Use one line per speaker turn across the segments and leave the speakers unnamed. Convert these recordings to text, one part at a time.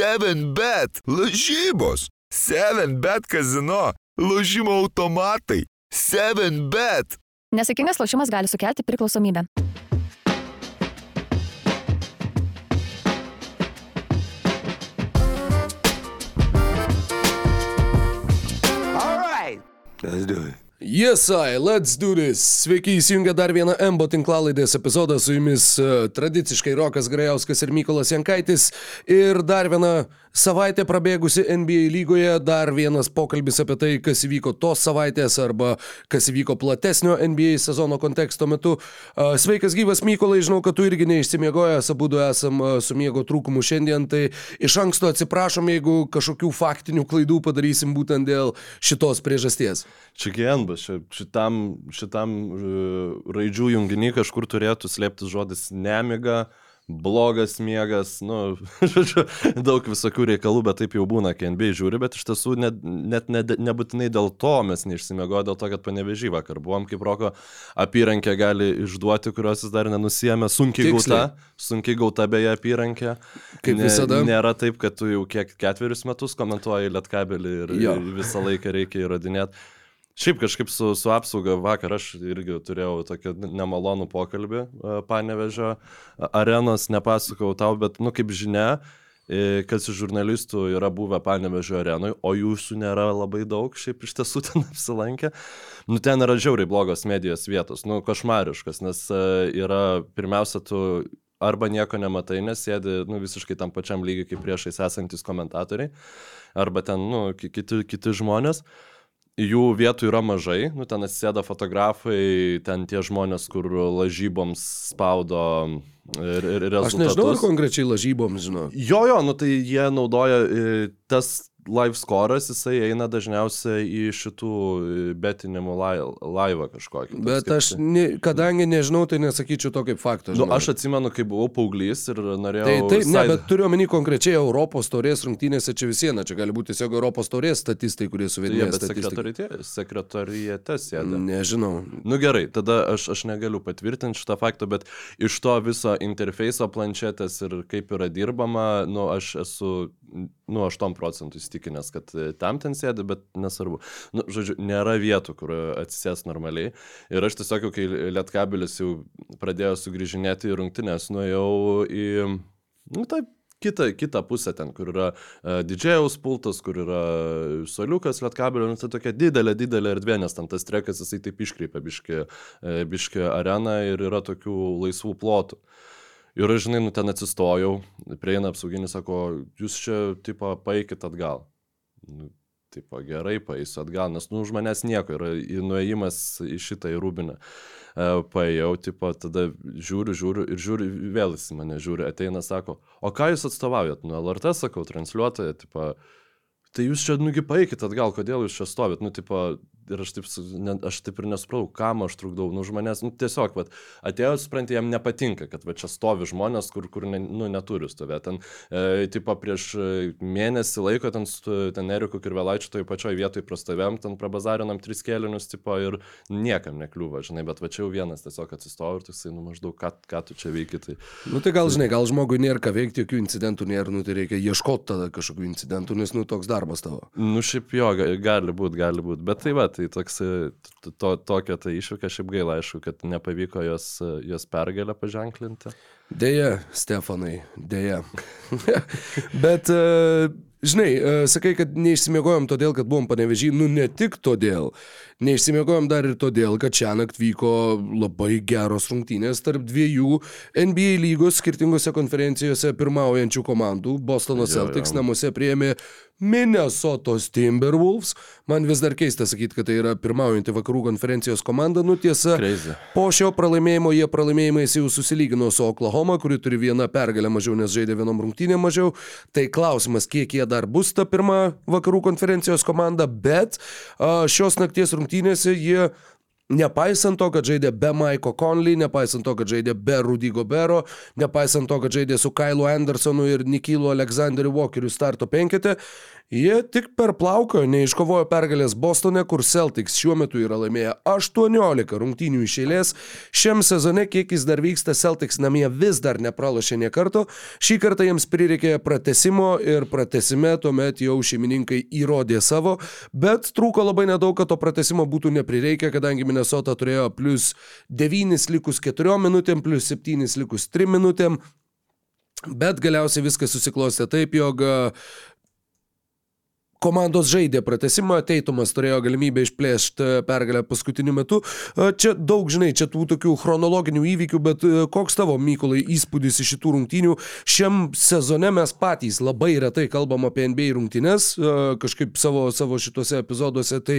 7bet. Lažybos. 7bet kazino. Lošimo automatai. 7bet.
Nesėkmingas lošimas gali sukelti priklausomybę.
Let's do it.
Yes, I, let's do this. Sveiki, įsijungia dar vieną MBO tinklalaidės epizodą su jumis uh, tradiciškai Rokas Grajauskas ir Mykolas Jankaitis. Ir dar viena savaitė prabėgusi NBA lygoje, dar vienas pokalbis apie tai, kas įvyko tos savaitės arba kas įvyko platesnio NBA sezono konteksto metu. Uh, sveikas gyvas Mykolai, žinau, kad tu irgi neišsimiegojęs, abu du esam uh, su miego trūkumu šiandien, tai iš anksto atsiprašom, jeigu kažkokių faktinių klaidų padarysim būtent dėl šitos priežasties.
Čia genbas, šitam, šitam uh, raidžių junginį kažkur turėtų slėptis žodis nemiga, blogas miegas, nu, žodžiu, daug visokių reikalų, bet taip jau būna, kai NBA žiūri, bet iš tiesų net, net ne, nebūtinai dėl to mes neišsimiegojo, dėl to, kad panevežį vakar buvom, kaip roko apyrankė gali išduoti, kurios jis dar nenusijėmė, sunkiai
Tiksliai.
gauta, sunkiai gauta beje apyrankė.
Kaip visada.
Nėra taip, kad tu jau kiek ketverius metus komentuoji lietkabelį ir, ir visą laiką reikia įrodinėti. Šiaip kažkaip su, su apsauga vakar aš irgi turėjau tokį nemalonų pokalbį e, panevežio arenos, nepasakau tau, bet, nu, kaip žinia, e, kas iš žurnalistų yra buvę panevežio arenui, o jūsų nėra labai daug, šiaip iš tiesų ten apsilankę. Nu, ten yra žiauriai blogos medijos vietos, nu, košmariškas, nes e, yra, pirmiausia, tu arba nieko nematai, nes sėdi nu, visiškai tam pačiam lygiai kaip priešais esantis komentatoriai, arba ten nu, ki- kiti, kiti žmonės. Jų vietų yra mažai, nu, ten atsisėda fotografai, ten tie žmonės, kur lažyboms spaudo ir, ir rezultatus.
Aš nežinau, ar konkrečiai lažyboms, žinau.
Jo, jo, nu tai jie naudoja e, tas live scoras, jisai eina dažniausiai į šitų e, betinimų lai- laivą kažkokį.
Bet aš, ne, kadangi nežinau, tai nesakyčiau to kaip fakto.
Nu, aš atsimenu, kai buvau paauglys ir norėjau...
Tai taip, ne,
side-
bet turiu omeny konkrečiai Europos taurės rungtynėse čia visiena, čia gali būti tiesiog Europos taurės statistai, kurie suvedinėja
bet sekretorijate sėdi.
Nežinau.
Nu gerai, tada aš, aš negaliu patvirtinti šitą faktą, bet iš to viso interfeiso planšetės ir kaip yra dirbama, nu aš esu, nu 8 procentų įstikinęs, kad e, tam ten sėdi, bet nesvarbu. Nu, žodžiu, nėra vietų, kur atsisės normaliai. Ir aš tiesiog, jau kai Lietkabilis jau pradėjo sugrįžinėti į rungtynės, nuėjau į, nu taip, kitą, kitą pusę ten, kur yra uh, didžėjaus pultas, kur yra soliukas lietkabelio, nu, tai tokia didelė, didelė erdvė, nes ten tas trekas jisai taip iškreipia biški, uh, biški areną ir yra tokių laisvų plotų. Ir aš, žinai, nu ten atsistojau, prieina apsauginis, sako, jūs čia, tipo, paeikit atgal. Nu, tipo, gerai, paeisiu atgal, nes, nu, už manęs nieko, yra nuėjimas į šitą į rūbinę. E, Paėjau, tipo, tada žiūriu, žiūriu ir žiūriu, vėl jis mane žiūri, ateina, sako, o ką jūs atstovaujat? Nu, LRT, sakau, transliuotoja, tipo, tai jūs čia, nugi paeikit atgal, kodėl jūs čia stovit, nu, tipo, ir aš taip, ne, aš taip ir nesupratau, kam aš trukdau, nu, už manęs, nu, tiesiog, vat, atėjo, suprantate, jam nepatinka, kad va čia stovi žmonės, kur, kur ne, nu, neturi stovėti. Ten, e, tipo, prieš e, mėnesį laiko ten, ten Eriku Kirvelaičiu toj pačioj vietoj prastovėm, ten prabazarinam tris kėlinius, tipo, ir niekam nekliūva, žinai, bet va čia jau vienas tiesiog atsistojo ir toksai, nu, maždaug, ką, ką tu čia veiki, tai...
Nu tai gal, žinai, gal žmogui nėra ką veikti, jokių incidentų nėra, nu tai reikia ieškoti tada kažkokių incidentų, nes, nu, toks darbas tavo.
Nu, šiaip jo, ga- gali būti, gali būti. Bet tai va, tai toks, e, to, tokia tai iššūkė, šiaip gaila, aišku, kad nepavyko jos, e, jos pergalę paženklinti.
Deja, Stefanai, deja. Bet, e, žinai, e, sakai, kad neišsimiegojom todėl, kad buvom panevežį, nu ne tik todėl. Neišsimiegojom dar ir todėl, kad čia nakt vyko labai geros rungtynės tarp dviejų NBA lygos skirtingose konferencijose pirmaujančių komandų. Bostono
Jo,
Celtics
jo.
namuose priėmė Minnesotos Timberwolves. Man vis dar keista sakyti, kad tai yra pirmaujanti vakarų konferencijos komanda. Nu tiesa,
Crazy.
Po šio pralaimėjimo jie pralaimėjimais jau susilygino su Oklahoma, kuri turi vieną pergalę mažiau, nes žaidė vienom rungtynėm mažiau. Tai klausimas, kiek jie dar bus ta pirma vakarų konferencijos komanda, bet šios nakties rungtynėse jie Nepaisant to, kad žaidė be Maiko Conley, nepaisant to, kad žaidė be Rudy Gobero, nepaisant to, kad žaidė su Kailu Andersonu ir Nikilu Aleksandriu Walkeriu starto penkete, Jie tik per plauką neiškovojo pergalės Bostone, kur Celtics šiuo metu yra laimėję 18 rungtynių iš eilės. Šiam sezone, kiek jis dar vyksta, Celtics namie vis dar nepralašė nie karto. Šį kartą jiems prireikė pratesimo ir pratesime tuomet jau šeimininkai įrodė savo, bet trūko labai nedaug, kad to pratesimo būtų neprireikę, kadangi Minnesota turėjo plus 9 likus 4 minutėm, plus 7 likus 3 minutėm. Bet galiausiai viskas susiklostė taip, jog komandos žaidė pratesimą, Teitumas turėjo galimybę išplėšti pergalę paskutiniu metu. Čia daug, žinai, čia tų tokių chronologinių įvykių, bet koks tavo, Mykolai, įspūdis iš šitų rungtynių? Šiam sezone mes patys labai retai kalbam apie NBA rungtynes, kažkaip savo, savo šituose epizoduose, tai,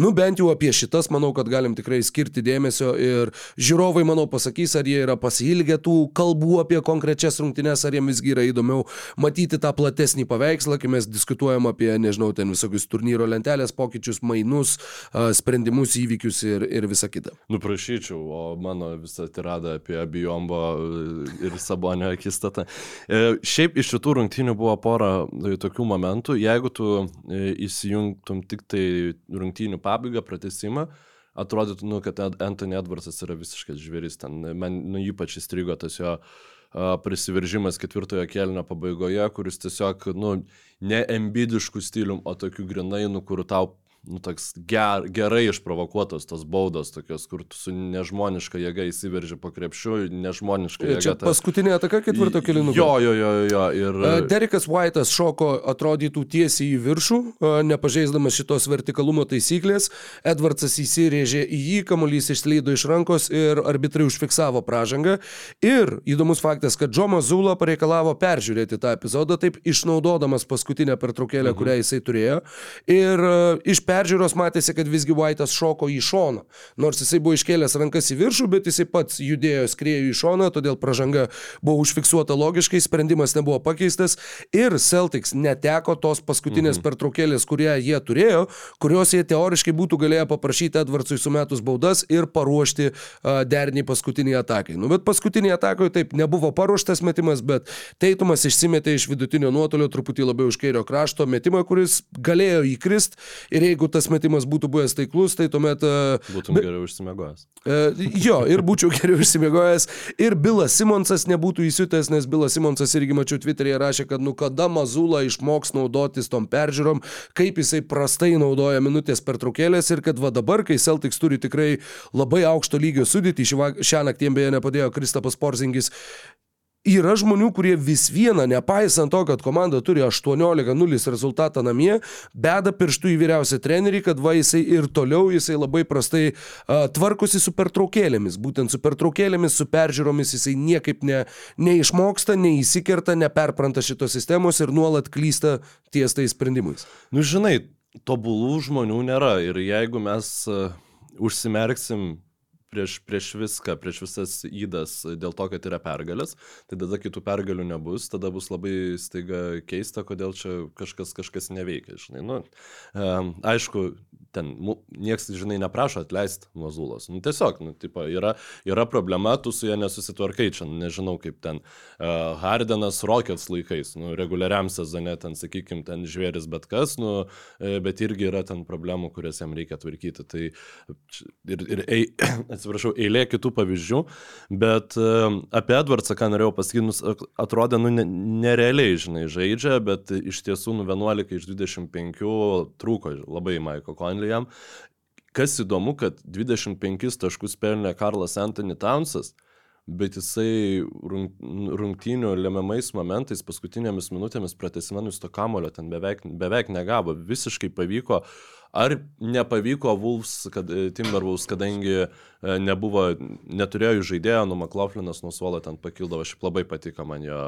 nu, bent jau apie šitas, manau, kad galim tikrai skirti dėmesio ir žiūrovai, manau, pasakys, ar jie yra pasilgę tų kalbų apie konkrečias rungtynes, ar jiems visgi yra įdomiau matyti tą platesnį paveikslą, kai mes diskutuojam apie, nežinau, nežinau, ten visokius turnyro lentelės pokyčius, mainus, sprendimus, įvykius ir, ir visa kita.
Nuprašyčiau, o mano visa tirada apie Abijombo ir Sabonio akistatą. E, šiaip iš šitų rungtynių buvo pora e, tokių momentų, jeigu tu e, įsijungtum tik tai rungtynių pabaigą, pratesimą, atrodytų, nu, kad Anthony Edwardsas yra visiškas žvėris. Ten man nu, ypač įstrigo tas jo prisiveržimas ketvirtojo kelnio pabaigoje, kuris tiesiog, nu, ne embidiškų stilium, o tokiu grinai, nu, kur tau nu, toks ger, gerai išprovokuotos tos baudos, tokios, kur tu su nežmoniška jėga įsiverži po krepšiu, nežmoniška jėga.
Čia ta... paskutinė ataka ketvirto kilinuko.
Jo, jo, jo, jo. Ir...
Derekas White'as šoko atrodytų tiesiai į viršų, nepažeisdamas šitos vertikalumo taisyklės. Edvardsas įsirėžė į jį, kamuolys išslydo iš rankos ir arbitrai užfiksavo pražangą. Ir įdomus faktas, kad Džomas Zula pareikalavo peržiūrėti tą epizodą, taip išnaudodamas paskutinę pertraukėlę, mhm. kurią jisai turėjo. Ir iš peržiūros matėsi, kad visgi White'as šoko į šoną. Nors jisai buvo iškėlęs rankas į viršų, bet jisai pats judėjo, skrėjo į šoną, todėl pažanga buvo užfiksuota logiškai, sprendimas nebuvo pakeistas ir Celtics neteko tos paskutinės mhm. pertraukėlės, kurią jie turėjo, kurios jie teoriškai būtų galėję paprašyti Edvardsui sumetus baudas ir paruošti uh, derinį paskutinį atakai. Nu, bet paskutinį atakai taip nebuvo paruoštas metimas, bet Teitumas išsimetė iš vidutinio nuotolio truputį labiau už kairio krašto metimą, kuris galėjo įkrist ir jeigu jeigu tas metimas būtų buvęs taiklus, tai tuomet...
E, Būtum be, geriau išsimiegojęs.
E, jo, ir būčiau geriau išsimiegojęs. Ir Bilas Simonsas nebūtų įsiutęs, nes Bilas Simonsas irgi mačiau Twitter'e rašė, kad nu kada Mazula išmoks naudotis tom peržiūrom, kaip jisai prastai naudoja minutės pertraukėlės ir kad va dabar, kai Celtics turi tikrai labai aukšto lygio sudėtį, šią naktį beje nepadėjo Kristapas Porzingis, Yra žmonių, kurie vis viena, nepaisant to, kad komanda turi 18-0 rezultatą namie, beda pirštų į vyriausią trenerį, kad va jisai ir toliau jisai labai prastai uh, tvarkosi su pertraukėlėmis. Būtent su pertraukėlėmis, su peržiūromis jisai niekaip ne, neišmoksta, neįsikerta, neperpranta šitos sistemos ir nuolat klysta ties tais sprendimais.
Nu žinai, tobulų žmonių nėra ir jeigu mes uh, užsimerksim prieš, prieš viską, prieš visas įdas dėl to, kad yra pergalės, tai tada kitų pergalių nebus, tada bus labai staiga keista, kodėl čia kažkas kažkas neveikia, žinai. Nu, um, aišku, ten niekas, žinai, neprašo atleisti nuo Zulos. Nu, tiesiog, nu, tipo, yra, yra problema, tu su ja nesusitvarkai, čia nežinau kaip ten uh, Hardenas Rockets laikais, nu, reguliariam sezone ten, sakykime, ten žvėris bet kas, nu, e, bet irgi yra ten problemų, kurias jam reikia tvarkyti. Tai ir, ir ei, atsiprašau, eilė kitų pavyzdžių, bet uh, apie Edvardsą, ką norėjau pasakyti, nu, atrodė, nu, nerealiai, žinai, žaidžia, bet iš tiesų, nu, 11 iš 25 trūko labai Maiko Conley Burnley jam. Kas įdomu, kad 25 taškus pelnė Karlas Anthony Townsas, bet jisai rungtynių lemiamais momentais, paskutinėmis minutėmis pratesinanus to kamulio ten beveik, beveik negavo. Visiškai pavyko. Ar nepavyko Wolves, kad, Timberwolves, kadangi e, nebuvo, neturėjo žaidėjo, nu McLaughlinas nuo suolo ten pakildavo, šiaip labai patiko man jo,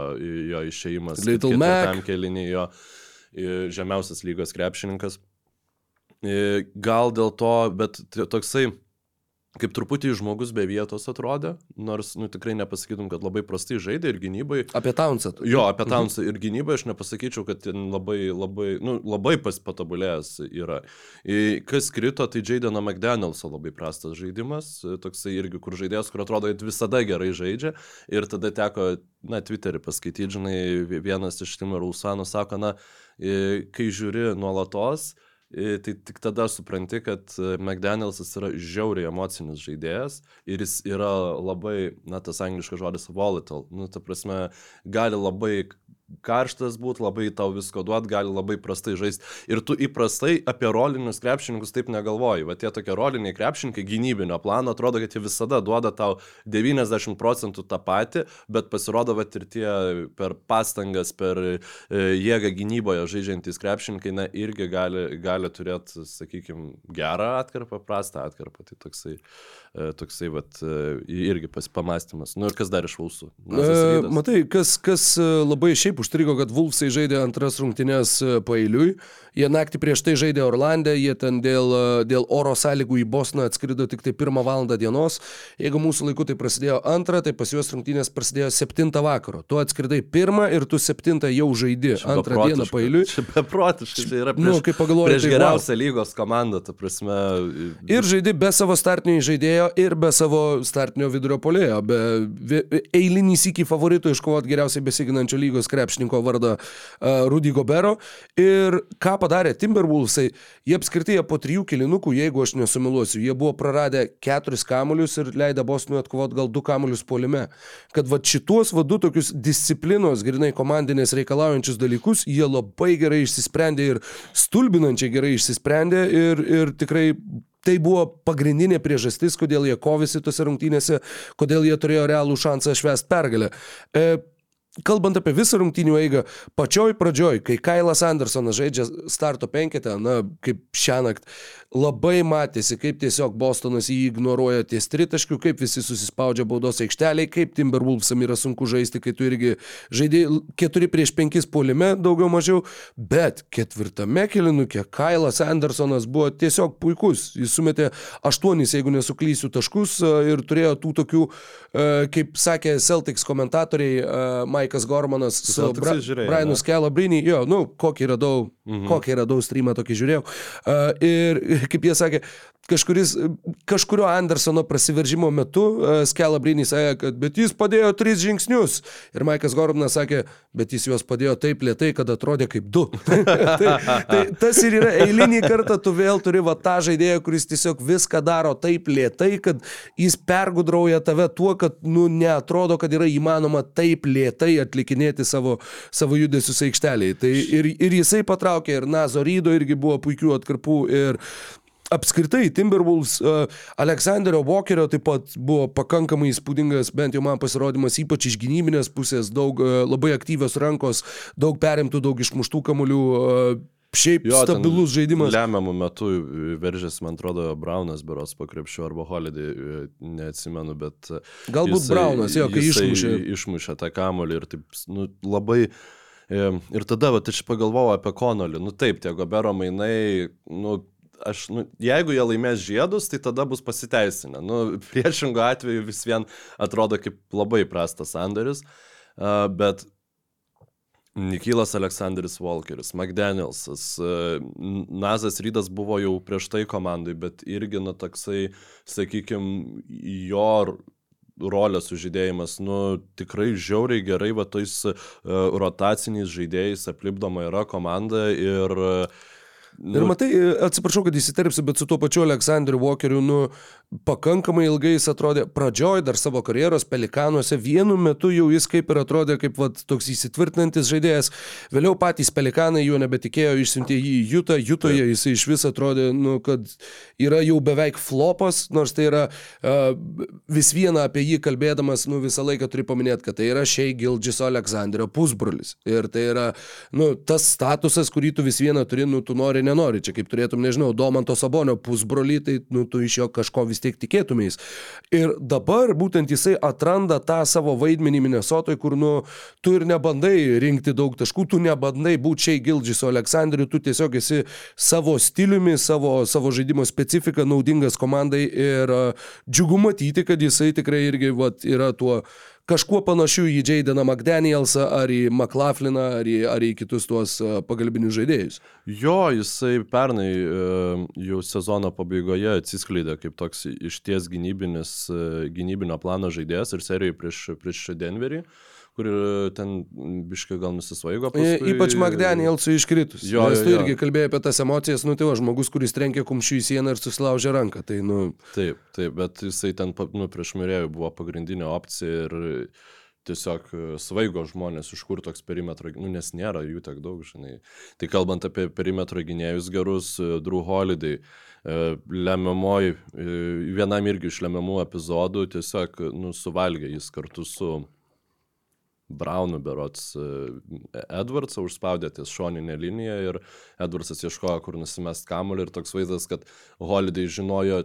jo išėjimas.
Little Mac.
Kelinį jo žemiausias lygos krepšininkas. Gal dėl to, bet toksai kaip truputį žmogus be vietos atrodė, nors, nu, tikrai nepasakytum, kad labai prastai žaidė ir gynybai.
Apie Townsą.
Jo, apie Townsą ir gynybą aš nepasakyčiau, kad ten labai, labai, nu, labai pas patobulėjęs yra. I, Kas krito, tai Jadeno McDanielso labai prastas žaidimas, toksai irgi, kur žaidėjas, kur atrodo, kad visada gerai žaidžia. Ir tada teko, na, Twitterį paskaityti, žinai, vienas iš Timo Rausanų sako, na, i, kai žiūri nuolatos, tai tik tada supranti, kad e, McDanielsas yra žiauriai emocinis žaidėjas ir jis yra labai, na, tas angliškas žodis volatile. Nu, ta prasme, gali labai karštas būti, labai tau visko duot, gali labai prastai žaisti. Ir tu įprastai apie rolinius krepšininkus taip negalvoji. Va tie tokie roliniai krepšininkai gynybinio plano atrodo, kad jie visada duoda tau 90 procentų tą patį, bet pasirodo, va ir tie per pastangas, per e, jėgą gynyboje žaidžiantys krepšininkai, na, irgi gali, gali turėti, sakykime, gerą atkarpą, prastą atkarpą. Tai toksai, e, toksai va, irgi pamastymas. Nu ir kas dar iš Vulsų?
E, matai, kas, kas e, labai šiaip užstrigo, kad Vulfsai žaidė antras rungtynės e, pailiui. Jie naktį prieš tai žaidė Orlandę, jie ten dėl, e, dėl oro sąlygų į Bosną atskrido tik tai pirmą valandą dienos. Jeigu mūsų laiku tai prasidėjo antrą, tai pas juos rungtynės prasidėjo septintą vakaro. Tu atskridai pirmą ir tu septintą jau žaidži antrą dieną pailiui.
Čia beprotiškai, tai yra prieš,
Nu, kai pagalvoji,
prieš
tai
geriausią lygos komandą, ta prasme.
Ir žaidži be savo startinio žaidėjo ir be savo startinio vidurio polėjo, be eilinį sykį favoritų iškovoti geriausiai besiginančio lygos krepšininko vardą uh, Rudy Gobero. Ir ką padarė Timberwolvesai, jie apskritai jie po trijų kilinukų, jeigu aš nesumiluosiu, jie buvo praradę keturis kamuolius ir leidę Bostonui atkovoti gal du kamuolius polime. Kad va šituos vadu tokius disciplinos, grinai komandinės reikalaujančius dalykus, jie labai gerai išsisprendė ir stulbinančiai gerai išsisprendė ir, ir tikrai Tai buvo pagrindinė priežastis, kodėl jie kovėsi tose rungtynėse, kodėl jie turėjo realų šansą švęsti pergalę. E, Kalbant apie visą rungtynių eigą, pačioj pradžioj, kai Kailas Andersonas žaidžia starto penketę, na, kaip šią naktį, labai matėsi, kaip tiesiog Bostonas jį ignoruoja ties tritaškių, kaip visi susispaudžia baudos aikšteliai, kaip Timberwolvesam yra sunku žaisti, kai tu irgi žaidži 4 prieš 5 polime, daugiau mažiau, bet ketvirtame kilinukė Kailas Andersonas buvo tiesiog puikus. Jis sumetė 8, jeigu nesuklysiu, taškus e, ir turėjo tų tokių, e, kaip sakė Celtics komentatoriai, e, Maikas Gormanas su
Celticsai
Bra Brianu
ne?
Skelabrinį, jo, nu, kokį radau, mhm. kokį radau streamą tokį žiūrėjau. Ir kaip jie sakė, kažkuris, kažkurio Andersono prasiveržimo metu uh, Skelabrinį sakė, kad bet jis padėjo tris žingsnius. Ir Maikas Gormanas sakė, bet jis juos padėjo taip lietai, kad atrodė kaip du. tai, tai tas ir yra eilinį kartą tu vėl turi va tą žaidėją, kuris tiesiog viską daro taip lietai, kad jis pergudrauja tave tuo, kad nu, neatrodo, kad yra įmanoma taip lietai atlikinėti savo, savo judesius aikšteliai. Tai ir, ir jisai patraukė, ir Nazo Rydo irgi buvo puikių atkarpų. Ir Apskritai, Timberwolves, uh, Aleksanderio Walkerio taip pat buvo pakankamai įspūdingas, bent jau man pasirodymas, ypač iš gynybinės pusės, daug uh, labai aktyvios rankos, daug perimtų, daug išmuštų kamuolių. Uh, Šiaip jo, stabilus žaidimas.
Lemiamų metų veržėsi, man atrodo, Braunas beros po krepšiu arba Holiday, neatsimenu, bet...
Galbūt jisai, Braunas, jo, kai išmušė.
Išmušė tą kamuolį ir taip, nu, labai... Ir tada, va, aš pagalvojau apie Konolį, nu taip, tie Gobero mainai, nu, aš, nu, jeigu jie laimės žiedus, tai tada bus pasiteisinę. Nu, priešingų atveju vis vien atrodo kaip labai prastas sandoris, uh, bet Nikilas Aleksandris Walkeris, McDanielsas, Nazas Rydas buvo jau prieš tai komandai, bet irgi, nu, toksai, sakykime, jo rolės sužydėjimas, nu, tikrai žiauriai gerai, va, tais rotaciniais žaidėjais aplipdoma yra komanda ir uh,
Nu, ir matai, atsiprašau, kad įsiterpsiu, bet su tuo pačiu Aleksandriu Walkeriu, nu, pakankamai ilgai jis atrodė pradžioj dar savo karjeros pelikanuose, vienu metu jau jis kaip ir atrodė kaip vat, toks įsitvirtinantis žaidėjas, vėliau patys pelikanai juo nebetikėjo, išsiuntė jį į Jutą, Jutoje jis iš vis atrodė, nu, kad yra jau beveik flopas, nors tai yra uh, vis viena apie jį kalbėdamas, nu, visą laiką turi paminėti, kad tai yra Šei Gildžiso Aleksandrio pusbrolis. Ir tai yra, nu, tas statusas, kurį tu vis viena turi, nu, tu nori nenori, čia kaip turėtum, nežinau, Domanto Sabonio pusbrolį, tai nu, tu iš jo kažko vis tiek tikėtumės. Ir dabar būtent jisai atranda tą savo vaidmenį Minnesotoj, kur nu, tu ir nebandai rinkti daug taškų, tu nebandai būti šiai Gildžis Aleksandriu, tu tiesiog esi savo stiliumi, savo, savo žaidimo specifika naudingas komandai ir džiugu matyti, kad jisai tikrai irgi vat, yra tuo kažkuo panašiu į Jaideną McDanielsą ar į McLaughliną ar į, ar į kitus tuos uh, pagalbinius žaidėjus.
Jo, jisai pernai e, jau sezono pabaigoje atsiskleidė kaip toks išties gynybinis, e, gynybinio plano žaidėjas ir serijoje prieš, prieš Denverį kur ten biškai gal nusisvaigo. Paskui...
Ypač McDanielsui iškritus.
Jo,
Nes tu
jo, jo.
irgi kalbėjai apie tas emocijas, nu tai va, žmogus, kuris trenkė kumščių į sieną ir susilaužė ranką. Tai, nu,
Taip, taip, bet jisai ten nu, prieš mirėjų buvo pagrindinė opcija ir tiesiog e, svaigo žmonės, iš kur toks perimetro, nu, nes nėra jų tiek daug, žinai. Tai kalbant apie perimetro gynėjus gerus, e, Drew Holiday, e, lemiamoj, e, vienam irgi iš lemiamų epizodų tiesiog nu, suvalgė jis kartu su Braunu berots e, Edwardsą užspaudė ties šoninę liniją ir Edwardsas ieškojo, kur nusimest kamuolį ir toks vaizdas, kad Holiday žinojo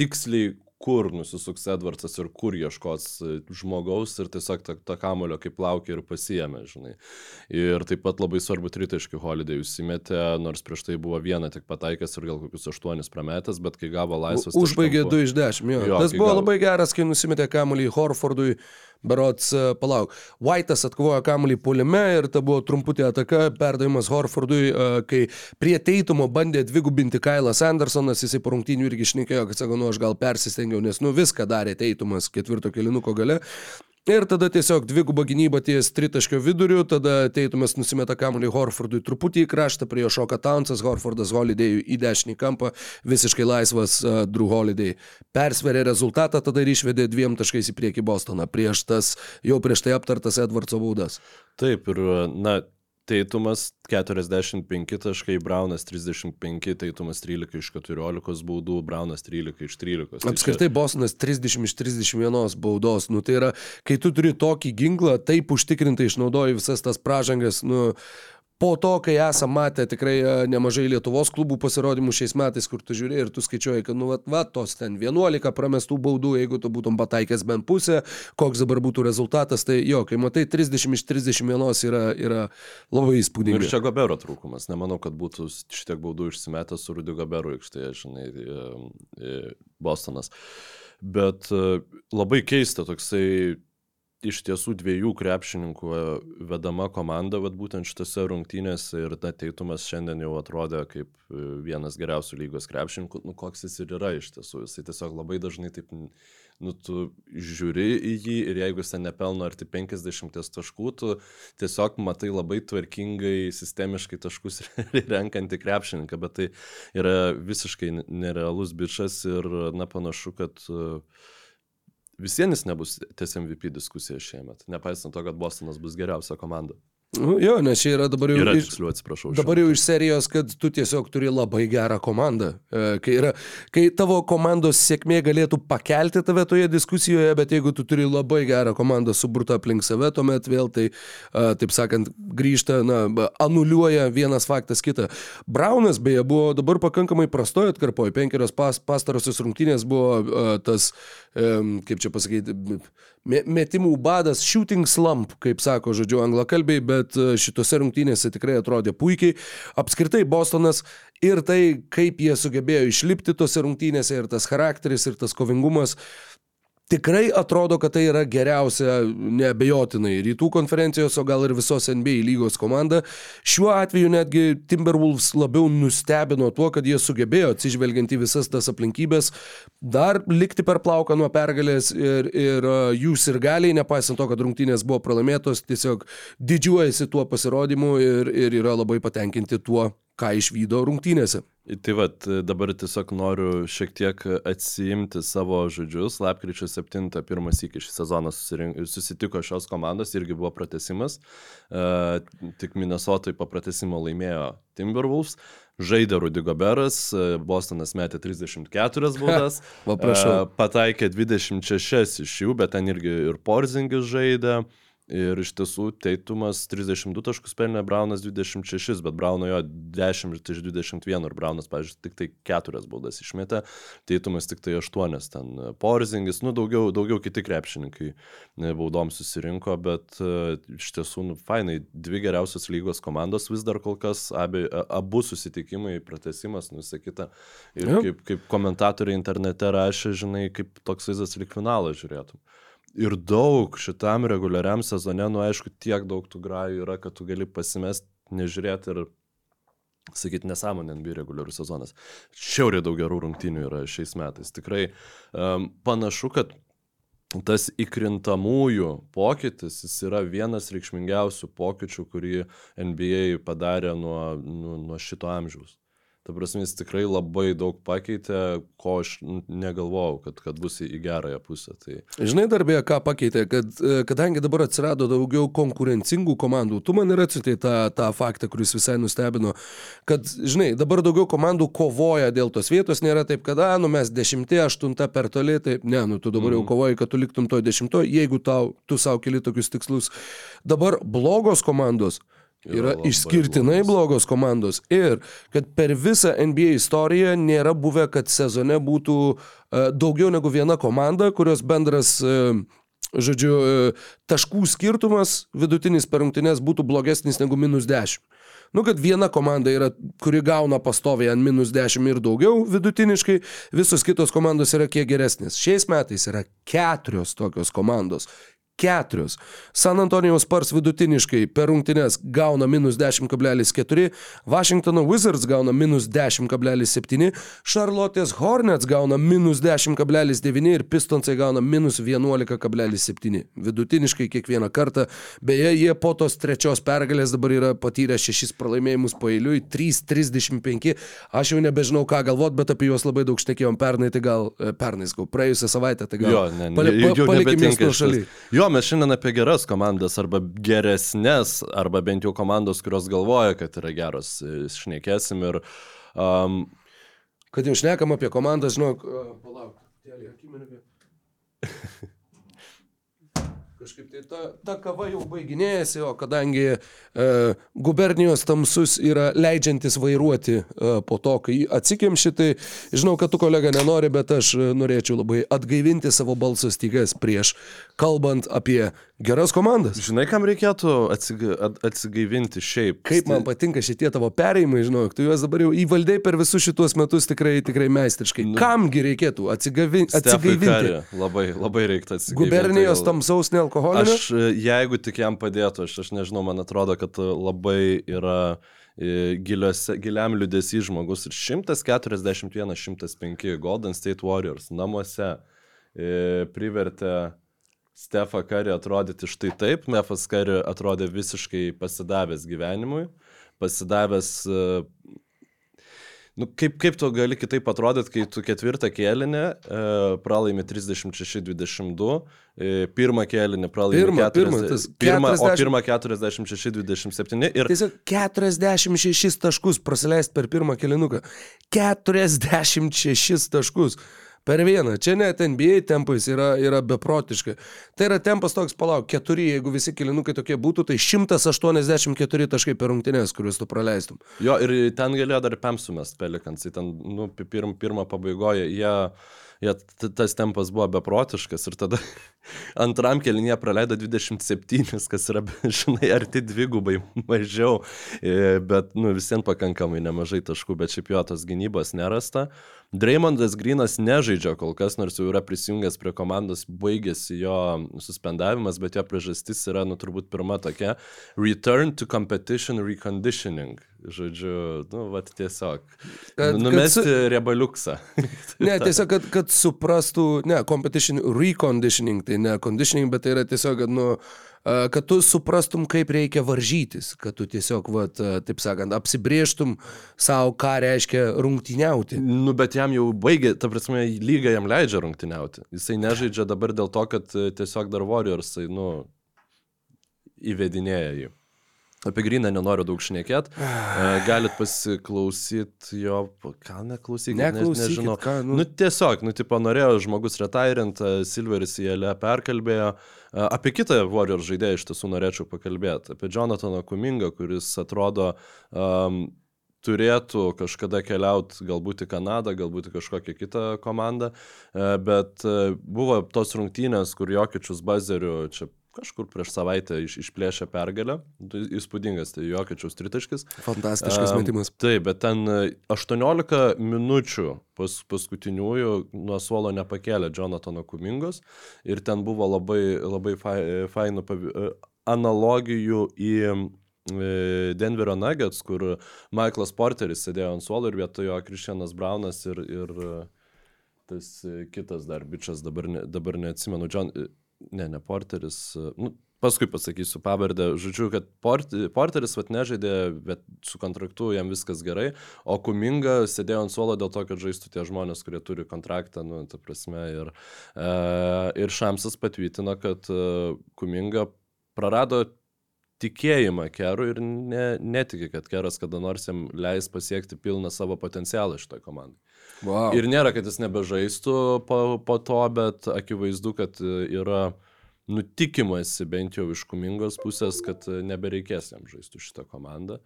tiksliai, kur nusisuks Edwardsas ir kur ieškos e, žmogaus ir tiesiog tą, tą kamulio kaip laukia ir pasijėmė, žinai. Ir taip pat labai svarbu tritaškį Holiday užsimetė, nors prieš tai buvo vieną tik pataikęs ir gal kokius aštuonis prametęs, bet kai gavo laisvas...
Užbaigė
taškam,
2 iš 10. Jo.
Jo,
Tas buvo
gal-
labai geras, kai nusimetė kamuolį Horfordui. Berots, e, palauk. White'as atkovojo kamuolį puolime ir ta buvo trumputė ataka, perdavimas Horfordui, e, kai prie teitumo bandė dvigubinti Kailas Andersonas, jisai po rungtynių irgi šnekėjo, kad sako, nu aš gal persistengiau, nes nu viską darė teitumas ketvirto kilinuko gale. Ir tada tiesiog dviguba gynyba ties tritaškio viduriu, tada Teitumas nusimeta kamuolį Horfordui truputį į kraštą, prie jo šoka Townsas, Horfordas Holidėjui į dešinį kampą, visiškai laisvas uh, Drew Holiday. Persverė rezultatą, tada ir išvedė dviem taškais į priekį Bostoną, prieš tas jau prieš tai aptartas Edvardso baudas.
Taip, ir, na, Teitumas 45 taškai, Braunas 35, Teitumas 13 iš 14 baudų, Braunas 13 iš 13. Tai
Apskritai Bostonas 30 iš 31 baudos, nu tai yra, kai tu turi tokį ginklą, taip užtikrintai išnaudoji visas tas pražangas, nu po to, kai esam matę tikrai e, nemažai Lietuvos klubų pasirodymų šiais metais, kur tu žiūri ir tu skaičiuoji, kad, nu, va, va tos ten 11 pramestų baudų, jeigu tu būtum pataikęs bent pusę, koks dabar būtų rezultatas, tai jo, kai matai 30 iš 31 yra, yra labai
Nu, Ir
įspūdinga.
čia Gobero trūkumas. Nemanau, kad būtų šitiek baudų išsimetęs su Rudy Goberu aikštėje, žinai, Bostonas. Bet e, labai keista toksai iš tiesų dviejų krepšininkų e, vedama komanda, vad būtent šitose rungtynėse ir na, teitumas šiandien jau atrodė kaip e, vienas geriausių lygos krepšininkų, nu koks jis ir yra iš tiesų. Jisai tiesiog labai dažnai taip, nu tu žiūri į jį ir jeigu jis ten nepelno arti 50 taškų, tu tiesiog matai labai tvarkingai, sistemiškai taškus renkantį krepšininką, bet tai yra visiškai nerealus bičias ir na panašu, kad uh, visienis nebus ties MVP diskusija šiemet, nepaisant to, kad Bostonas bus geriausia komanda.
Nu, jo, nes čia yra dabar jau...
Yra
iš-
tiksliau, atsiprašau.
Dabar jau iš serijos, kad tu tiesiog turi labai gerą komandą. E, Kai, yra, kai tavo komandos sėkmė galėtų pakelti tave toje diskusijoje, bet jeigu tu turi labai gerą komandą suburtą aplink save, tuomet vėl tai, a, taip sakant, grįžta, na, anuliuoja vienas faktas kitą. Braunas beje buvo dabar pakankamai prastoje atkarpoje. Penkerios pas, pastarosios rungtynės buvo a, tas, kaip čia pasakyti, metimų badas, shooting slump, kaip sako, žodžiu, anglakalbiai, bet e, šitose rungtynėse tikrai atrodė puikiai. Apskritai Bostonas ir tai, kaip jie sugebėjo išlipti tose rungtynėse ir tas charakteris ir tas kovingumas. Tikrai atrodo, kad tai yra geriausia, neabejotinai, rytų konferencijos, o gal ir visos NBA lygos komanda. Šiuo atveju netgi Timberwolves labiau nustebino tuo, kad jie sugebėjo, atsižvelgiant į visas tas aplinkybės, dar likti per plauką nuo pergalės ir, ir uh, jų sirgaliai, nepaisant to, kad rungtynės buvo pralaimėtos, tiesiog didžiuojasi tuo pasirodymu ir, ir yra labai patenkinti tuo, ką išvydo rungtynėse.
Tai vad, dabar tiesiog noriu šiek tiek atsiimti savo žodžius. Lapkričio 7 pirmas iki šį sezoną susirink- susitiko šios komandos, irgi buvo pratesimas. Uh, tik Minnesotai po pratesimo laimėjo Timberwolves. Žaidė Rudy Goberas, e, Bostonas metė 34 baudas. E, pataikė 26 iš jų, bet ten irgi ir Porzingis žaidė. Ir iš tiesų Teitumas 32 taškus pelnė, Braunas 26, bet Brauno jo 10 iš 21 ir Braunas, pavyzdžiui, tik tai 4 baudas išmetė, Teitumas tik tai 8, ten Porzingis, nu daugiau, daugiau kiti krepšininkai e, baudom susirinko, bet uh, iš tiesų, nu, fainai, dvi geriausios lygos komandos vis dar kol kas, abi, abu susitikimai, pratesimas, nu visą kitą. Ir kaip, kaip komentatoriai internete rašė, žinai, kaip toks vaizdas lik finalą žiūrėtum ir daug šitam reguliariam sezone, nu aišku, tiek daug tų grajų yra, kad tu gali pasimest, nežiūrėti ir sakyti nesąmonė NBA reguliarus sezonas. Šiauriai daug gerų rungtynių yra šiais metais. Tikrai um, panašu, kad tas įkrintamųjų pokytis, jis yra vienas reikšmingiausių pokyčių, kurį NBA padarė nuo, nuo, nuo šito amžiaus. Ta prasme, jis tikrai labai daug pakeitė, ko aš negalvojau, kad, kad bus į gerąją pusę. Tai
Žinai, darbėje ką pakeitė, kad e, kadangi dabar atsirado daugiau konkurencingų komandų, tu man ir atsitai tą, tą faktą, kuris visai nustebino, kad, žinai, dabar daugiau komandų kovoja dėl tos vietos, nėra taip, kad, a, nu mes dešimtė, aštunta per toli, tai ne, nu tu dabar jau kovoji, kad tu liktum to dešimto, jeigu tau, tu savo keli tokius tikslus. Dabar blogos komandos.
Yra
Yra išskirtinai blogos komandos. Ir kad per visą NBA istoriją nėra buvę, kad sezone būtų uh, daugiau negu viena komanda, kurios bendras, uh, žodžiu, uh, taškų skirtumas vidutinis per rungtynes būtų blogesnis negu minus 10. Nu, kad viena komanda yra, kuri gauna pastoviai ant minus 10 ir daugiau vidutiniškai, visos kitos komandos yra kiek geresnės. Šiais metais yra keturios tokios komandos. Keturios. San Antonijaus Spars vidutiniškai per rungtynes gauna minus 10,4, Washingtono Wizards gauna minus 10,7, Charlotte's Hornets gauna minus 10,9 ir Pistonsai gauna minus 11,7. Vidutiniškai kiekvieną kartą. Beje, jie po tos trečios pergalės dabar yra patyrę šešis pralaimėjimus pailiui, 3-35. Aš jau nebežinau, ką galvot, bet apie juos labai daug šnekėjom pernai, tai gal e, pernai, sakau, praėjusią savaitę, tai gal
jo, ne, ne,
pa-
jau
palikim
nebetinka
nuo šaly.
Jo, mes šiandien apie geras komandas arba geresnės, arba bent jau komandos, kurios galvoja, kad yra geros, šnekėsim ir um,
Kad jau šnekam apie komandą, žinok, palauk, tėlį, akimirką. Kažkaip tai ta, ta kava jau baiginėjasi, o kadangi e, gubernijos tamsus yra leidžiantis vairuoti e, po to, kai atsikimši, tai žinau, kad tu kolega nenori, bet aš e, norėčiau labai atgaivinti savo balso stygas prieš kalbant apie geras komandas.
žinai, kam reikėtų atsiga, at- atsigaivinti šiaip.
Kaip man patinka šitie tavo perėjimai, žinok, tu juos dabar jau įvaldai per visus šituos metus tikrai, tikrai meistriškai. Kamgi reikėtų atsigavin, atsigaivinti?
Curry Labai, labai reiktų atsigaivinti.
Gubernijos tamsaus nealkoholinio?
Aš, e, jeigu tik jam padėtų, aš, aš nežinau, man atrodo, kad labai yra e, giliose, giliam liudesy žmogus ir 141-105 Golden State Warriors namuose e, privertė Stefą Karį atrodyti štai taip. Stefas Karį atrodė visiškai pasidavęs gyvenimui, pasidavęs e, Nu, kaip, kaip tu gali kitaip atrodyti, kai tu ketvirtą kėlinį e, pralaimi 36-22, e, pirmą kėlinį pralaimi
Pirmą,
40,
pirmą,
pirmą, o
40
pirmą 46-27 ir
Tiesiog 46 taškus praleist per pirmą kilinuką. 46 taškus. Per vieną. Čia net NBA tempais yra, yra beprotiška. Tai yra tempas toks, palauk, keturi, jeigu visi kilinukai tokie būtų, tai 184 taškai per rungtynės, kuriuos tu praleistum.
Jo, ir ten galėjo dar Pemsumės Pelikansai, ten, nu, pi- pirm, pirmą pabaigoje, jie, t- tas tempas buvo beprotiškas ir tada antram kelinėje praleido 27, kas yra, žinai, arti dvigubai mažiau, E, bet, nu, visiems pakankamai nemažai taškų, bet šiaip jo tos gynybos nerasta. Dreymondas Grinas nežaidžia kol kas, nors jau yra prisijungęs prie komandos, baigėsi jo suspendavimas, bet jo priežastis yra, nu, turbūt pirma tokia - return to competition reconditioning. Žodžiu, nu, va, tiesiog.
Kad-
nu,
kad
numesti
su-
rebaliuksą.
Ne, tiesiog, kad, kad suprastų, ne, competition, reconditioning, tai ne conditioning, bet tai yra tiesiog, kad, nu, a, kad tu suprastum, kaip reikia varžytis, kad tu tiesiog, vat, taip sakant, apsibrieštum savo, ką reiškia rungtyniauti.
Nu, bet jam jau baigė, ta prasme, lyga jam leidžia rungtyniauti. Jisai nežaidžia dabar dėl to, kad e, tiesiog dar Warriorsai, nu, įvedinėja jį. Apie Griną nenoriu daug šnekėti. Galit pasiklausyti jo, ką neklausykit, ne,
Neklausykit,
nežinau.
ką, nu.
nu tiesiog, nu tipo norėjo žmogus retairint, Silveris į Elę perkalbėjo. E, Apie kitą Warrior žaidėją iš tiesų norėčiau pakalbėti. Apie Jonathaną Kumingą, kuris atrodo um, turėtų kažkada keliauti galbūt į Kanadą, galbūt į kažkokią kitą komandą, e, bet e, buvo tos rungtynės, kur Jokičius bazeriu čia kažkur prieš savaitę iš, išplėšė pergalę. Tai Įspūdingas, tai Jokičiaus tritaškis.
Fantastiškas
Em,
metimas.
Taip, bet ten e, 18 minučių pas, paskutiniųjų nuo suolo nepakėlė Jonatano Kumingos ir ten buvo labai, labai fai, fainų e, analogijų į e, Denverio Nuggets, kur Michaelas Porteris sėdėjo ant suolo ir vietojo Kristianas Braunas ir, ir e, tas e, kitas dar bičias, dabar, ne, dabar neatsimenu, John, e, ne, ne Porteris, nu, paskui pasakysiu pavardę, žodžiu, kad Port, Porteris vat nežaidė, bet su kontraktu jam viskas gerai, o Kuminga sėdėjo ant suolo dėl to, kad žaistų tie žmonės, kurie turi kontraktą, nu, ta prasme, ir, e, ir Šamsas patvirtino, kad e, Kuminga prarado tikėjimą Kerų ir ne, netiki, kad Keras kada nors jam leis pasiekti pilną savo potencialą šitoje komandai.
Wow.
Ir nėra, kad jis nebežaistų po, po to, bet akivaizdu, kad yra nutikimasi bent jau iš kumingos pusės, kad nebereikės jam žaisti šitą komandą.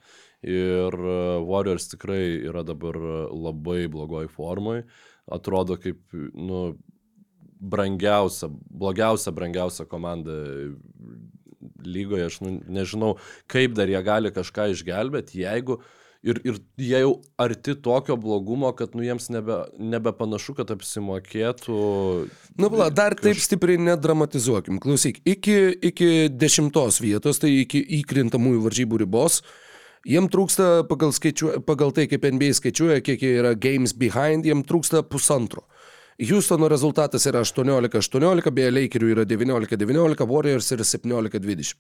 Ir Warriors tikrai yra dabar labai blogoj formai. Atrodo kaip, nu, brangiausia, blogiausia, brangiausia komanda lygoje. Aš nu, nežinau, kaip dar jie gali kažką išgelbėti, jeigu ir, ir jie jau arti tokio blogumo, kad nu, jiems nebe, nebepanašu, kad apsimokėtų.
Nu, bla, dar taip stipriai nedramatizuokim. Klausyk, iki, iki dešimtos vietos, tai iki įkrintamųjų varžybų ribos, jiem trūksta pagal, skaičiu, pagal tai, kaip NBA skaičiuoja, kiek jie yra games behind, jiem trūksta pusantro. Houstono rezultatas yra 18-18, beje, Lakerių yra 19-19, Warriors yra 17-20.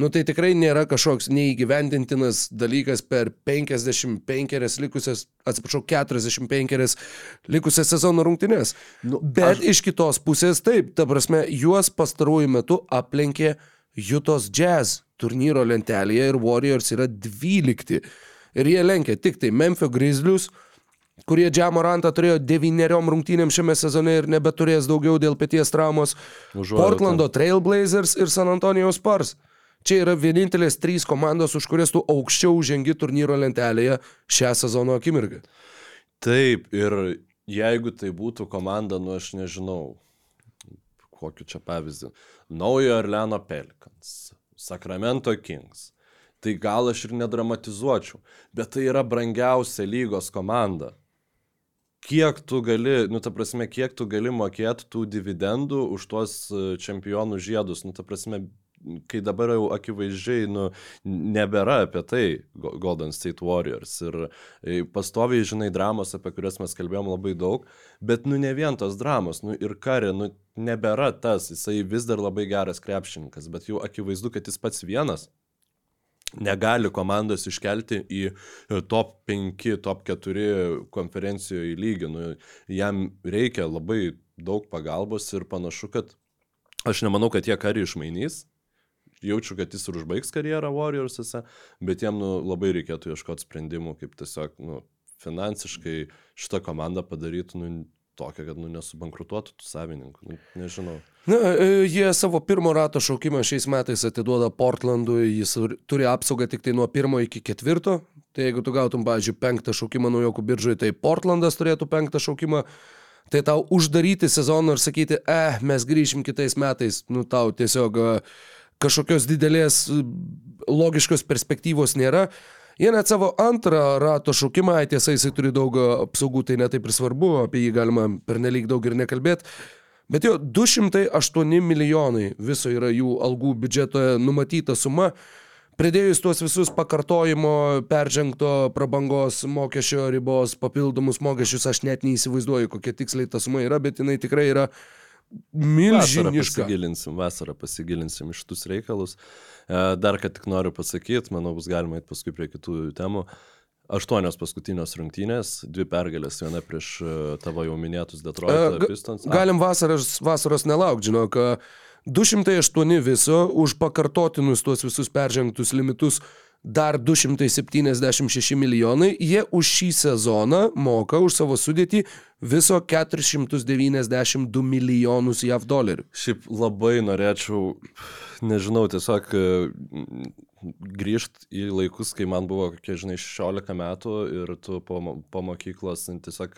Nu tai tikrai nėra kažkoks neįgyvendintinas dalykas per 55 likusias, atsiprašau, 45 likusias sezono rungtynės. Nu, Bet aš... iš kitos pusės taip, ta prasme, juos pastaruoju metu aplenkė Jutos Jazz turnyro lentelėje ir Warriors yra 12. Ir jie lenkia tik tai Memphis Grizzlius, kurie Džamorantą turėjo devyneriom rungtynėm šiame sezone ir nebeturės daugiau dėl pėties traumos.
Užuojauta.
Portlando Trailblazers ir San Antonijaus Spurs. Čia yra vienintelės trys komandos, už kurias tu aukščiau žengi turnyro lentelėje šią sezono akimirką.
Taip, ir jeigu tai būtų komanda, nu aš nežinau, kokiu čia pavyzdį, Naujo Orleano Pelikans, Sacramento Kings, tai gal aš ir nedramatizuočiau, bet tai yra brangiausia lygos komanda. Kiek tu gali, nu ta prasme, kiek tu gali mokėti tų dividendų už tuos e, čempionų žiedus, nu ta prasme, kai dabar jau akivaizdžiai nu, nebėra apie tai Go- Golden State Warriors. Ir e, pastoviai, žinai, dramos, apie kurias mes kalbėjom labai daug, bet nu ne vien tos dramos, nu ir karė, nu nebėra tas, jisai vis dar labai geras krepšininkas, bet jau akivaizdu, kad jis pats vienas negali komandos iškelti į e, top 5, top 4 konferencijoje lygį. Nu, jam reikia labai daug pagalbos ir panašu, kad aš nemanau, kad jie karį išmainys. Jaučiu, kad jis ir užbaigs karjerą Warriorsuose, bet jam nu, labai reikėtų ieškoti sprendimų, kaip tiesiog nu, finansiškai šitą komandą padarytų nu, tokią, kad nu, nesubankrutuotų tų savininkų. Nu, nežinau.
Na, e, jie savo pirmo rato šaukimą šiais metais atiduoda Portlandui, jis tur- turi apsaugą tik tai nuo pirmo iki ketvirto. Tai jeigu tu gautum, pavyzdžiui, penktą šaukimą naujokų biržoje, tai Portlandas turėtų penktą šaukimą. Tai tau uždaryti sezoną ir sakyti, eh, mes grįšim kitais metais, nu tau tiesiog e, kažkokios didelės logiškos perspektyvos nėra. Jie net savo antrą rato šaukimą, tiesa, jisai turi daug apsaugų, tai netaip ir svarbu, apie jį galima pernelyg daug ir nekalbėti. Bet jo 208 milijonai viso yra jų algų biudžetoje numatyta suma. Pridėjus tuos visus pakartojimo, peržengto prabangos mokesčio ribos, papildomus mokesčius, aš net neįsivaizduoju, kokia tiksliai ta suma yra, bet jinai tikrai yra
Vasarą
milžiniška.
pasigilinsim, vasarą pasigilinsim iš tus reikalus. E, Dar ką tik noriu pasakyti, manau, bus galima eiti paskui prie kitų temų. Aštuonios paskutinės rungtynės, dvi pergalės, viena prieš e, tavo jau minėtus
E,
Detroit
ga-
Pistons.
Galim vasaros, vasaros nelaukti, žinok. e, 208 viso už pakartotinus tuos visus peržengtus limitus dar 276 milijonai, jie už šį sezoną moka už savo sudėtį viso 492 milijonus JAV dolerių.
Šiaip labai norėčiau, nežinau, tiesiog grįžti į laikus, kai man buvo, kokie, žinai, 16 metų ir tu po, po mokyklos tiesiog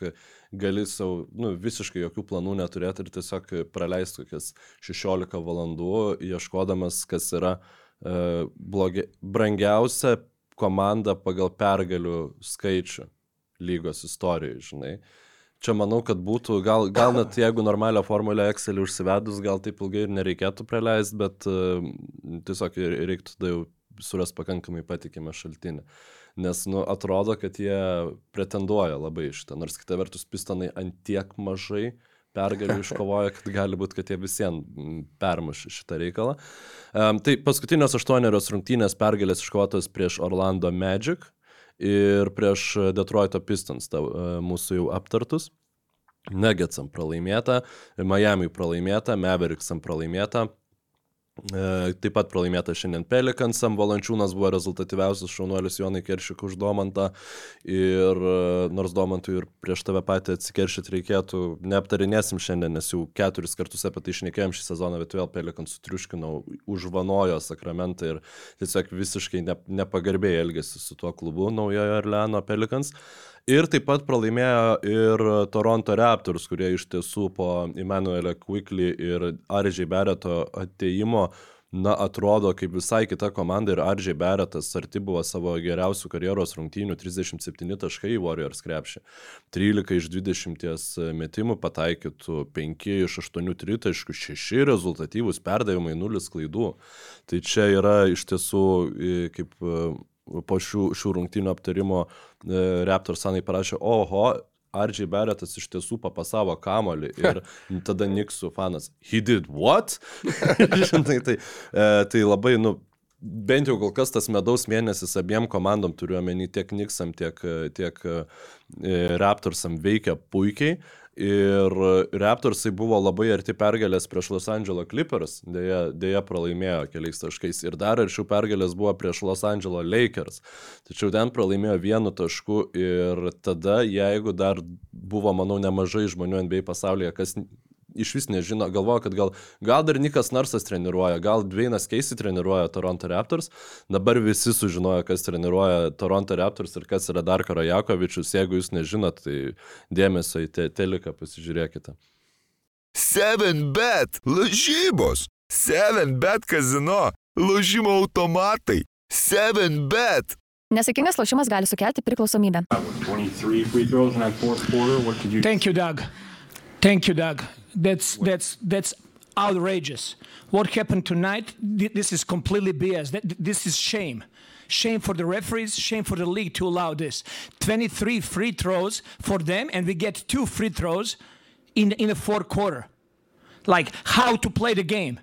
gali savo, nu, visiškai jokių planų neturėti ir tiesiog praleisti kokias 16 valandų, ieškodamas, kas yra uh, blogi, brangiausia komanda pagal pergalių skaičių lygos istorijoje, žinai. Čia manau, kad būtų, gal, gal net jeigu normalią formulę Excel užsivedus, gal taip ilgai ir nereikėtų praleisti, bet uh, tiesiog reiktų tada jau suras pakankamai patikimą šaltinį. Nes, nu, atrodo, kad jie pretenduoja labai šitą, nors kita vertus pistonai antiek mažai pergalių iškovoja, kad gali būti, kad jie visiems permuš šitą reikalą. Um, tai paskutinės aštuonerios rungtynės pergalės iškovotos prieš Orlando Magic ir prieš Detroito Pistons, ta, uh, mūsų jau aptartus. Nuggetsam pralaimėta, Miami pralaimėta, Mavericksam pralaimėta, E, taip pat pralaimėta šiandien Pelikansam, Valančiūnas buvo rezultatyviausias šaunuolis Jonai Keršik už Domantą ir e, nors Domantui ir prieš tave patį atsikeršyti reikėtų, neaptarinėsim šiandien, nes jau keturis kartus apie tai išnekėjom šį sezoną, bet vėl Pelikans sutriuškinau, užvanojo sakramentą ir tiesiog visiškai ne, nepagarbiai elgėsi su tuo klubu naujojo Orleano Pelikans. Ir taip pat pralaimėjo ir Toronto Raptors, kurie iš tiesų po Emanuelio Quickly ir Aržiai Bereto ateimo na, atrodo kaip visai kita komanda ir Aržiai Beretas arti buvo savo geriausių karjeros rungtynių 37 taškai Warriors krepšį. 13 iš 20 metimų pataikytų, 5 iš 8 tritaškų, 6 rezultatyvūs perdavimai, 0 klaidų. Tai čia yra iš tiesų kaip po šių, šių rungtynių aptarimo e, Raptors sanai parašė, oho, Ardžiai Beretas iš tiesų papasavo kamolį ir tada Niksų fanas, he did what? Žinai, tai, e, tai labai, nu, bent jau kol kas tas medaus mėnesis abiem komandom, turiu omeny tiek Niksam, tiek, tiek e, Raptorsam veikia puikiai. Ir Raptorsai buvo labai arti pergalės prieš Los Angeles Clippers, dėja, dėja pralaimėjo keliais taškais. Ir dar arčiau pergalės buvo prieš Los Angeles Lakers. Tačiau ten pralaimėjo vienu tašku ir tada, jeigu dar buvo, manau, nemažai žmonių NBA pasaulyje, kas iš vis nežino, galvoja, kad gal, gal dar Nikas Narsas treniruoja, gal Dvainas Keisi treniruoja Toronto Raptors, dabar visi sužinojo, kas treniruoja Toronto Raptors ir kas yra Darko Rajakovičius, jeigu jūs nežinot, tai dėmesio į te teliką pasižiūrėkite.
7bet lažybos, 7bet kazino, lažymo automatai, 7bet.
Nesėkmingas lošimas gali sukelti priklausomybę.
23 free throws in that fourth quarter. What could you
Thank you, Doug. Thank you, Doug. That's that's that's outrageous. What happened tonight? This is completely BS. This is shame. Shame for the referees, shame for the league to allow this. 23 free throws for them, and we get two free throws in in the fourth quarter. Like how to play the game.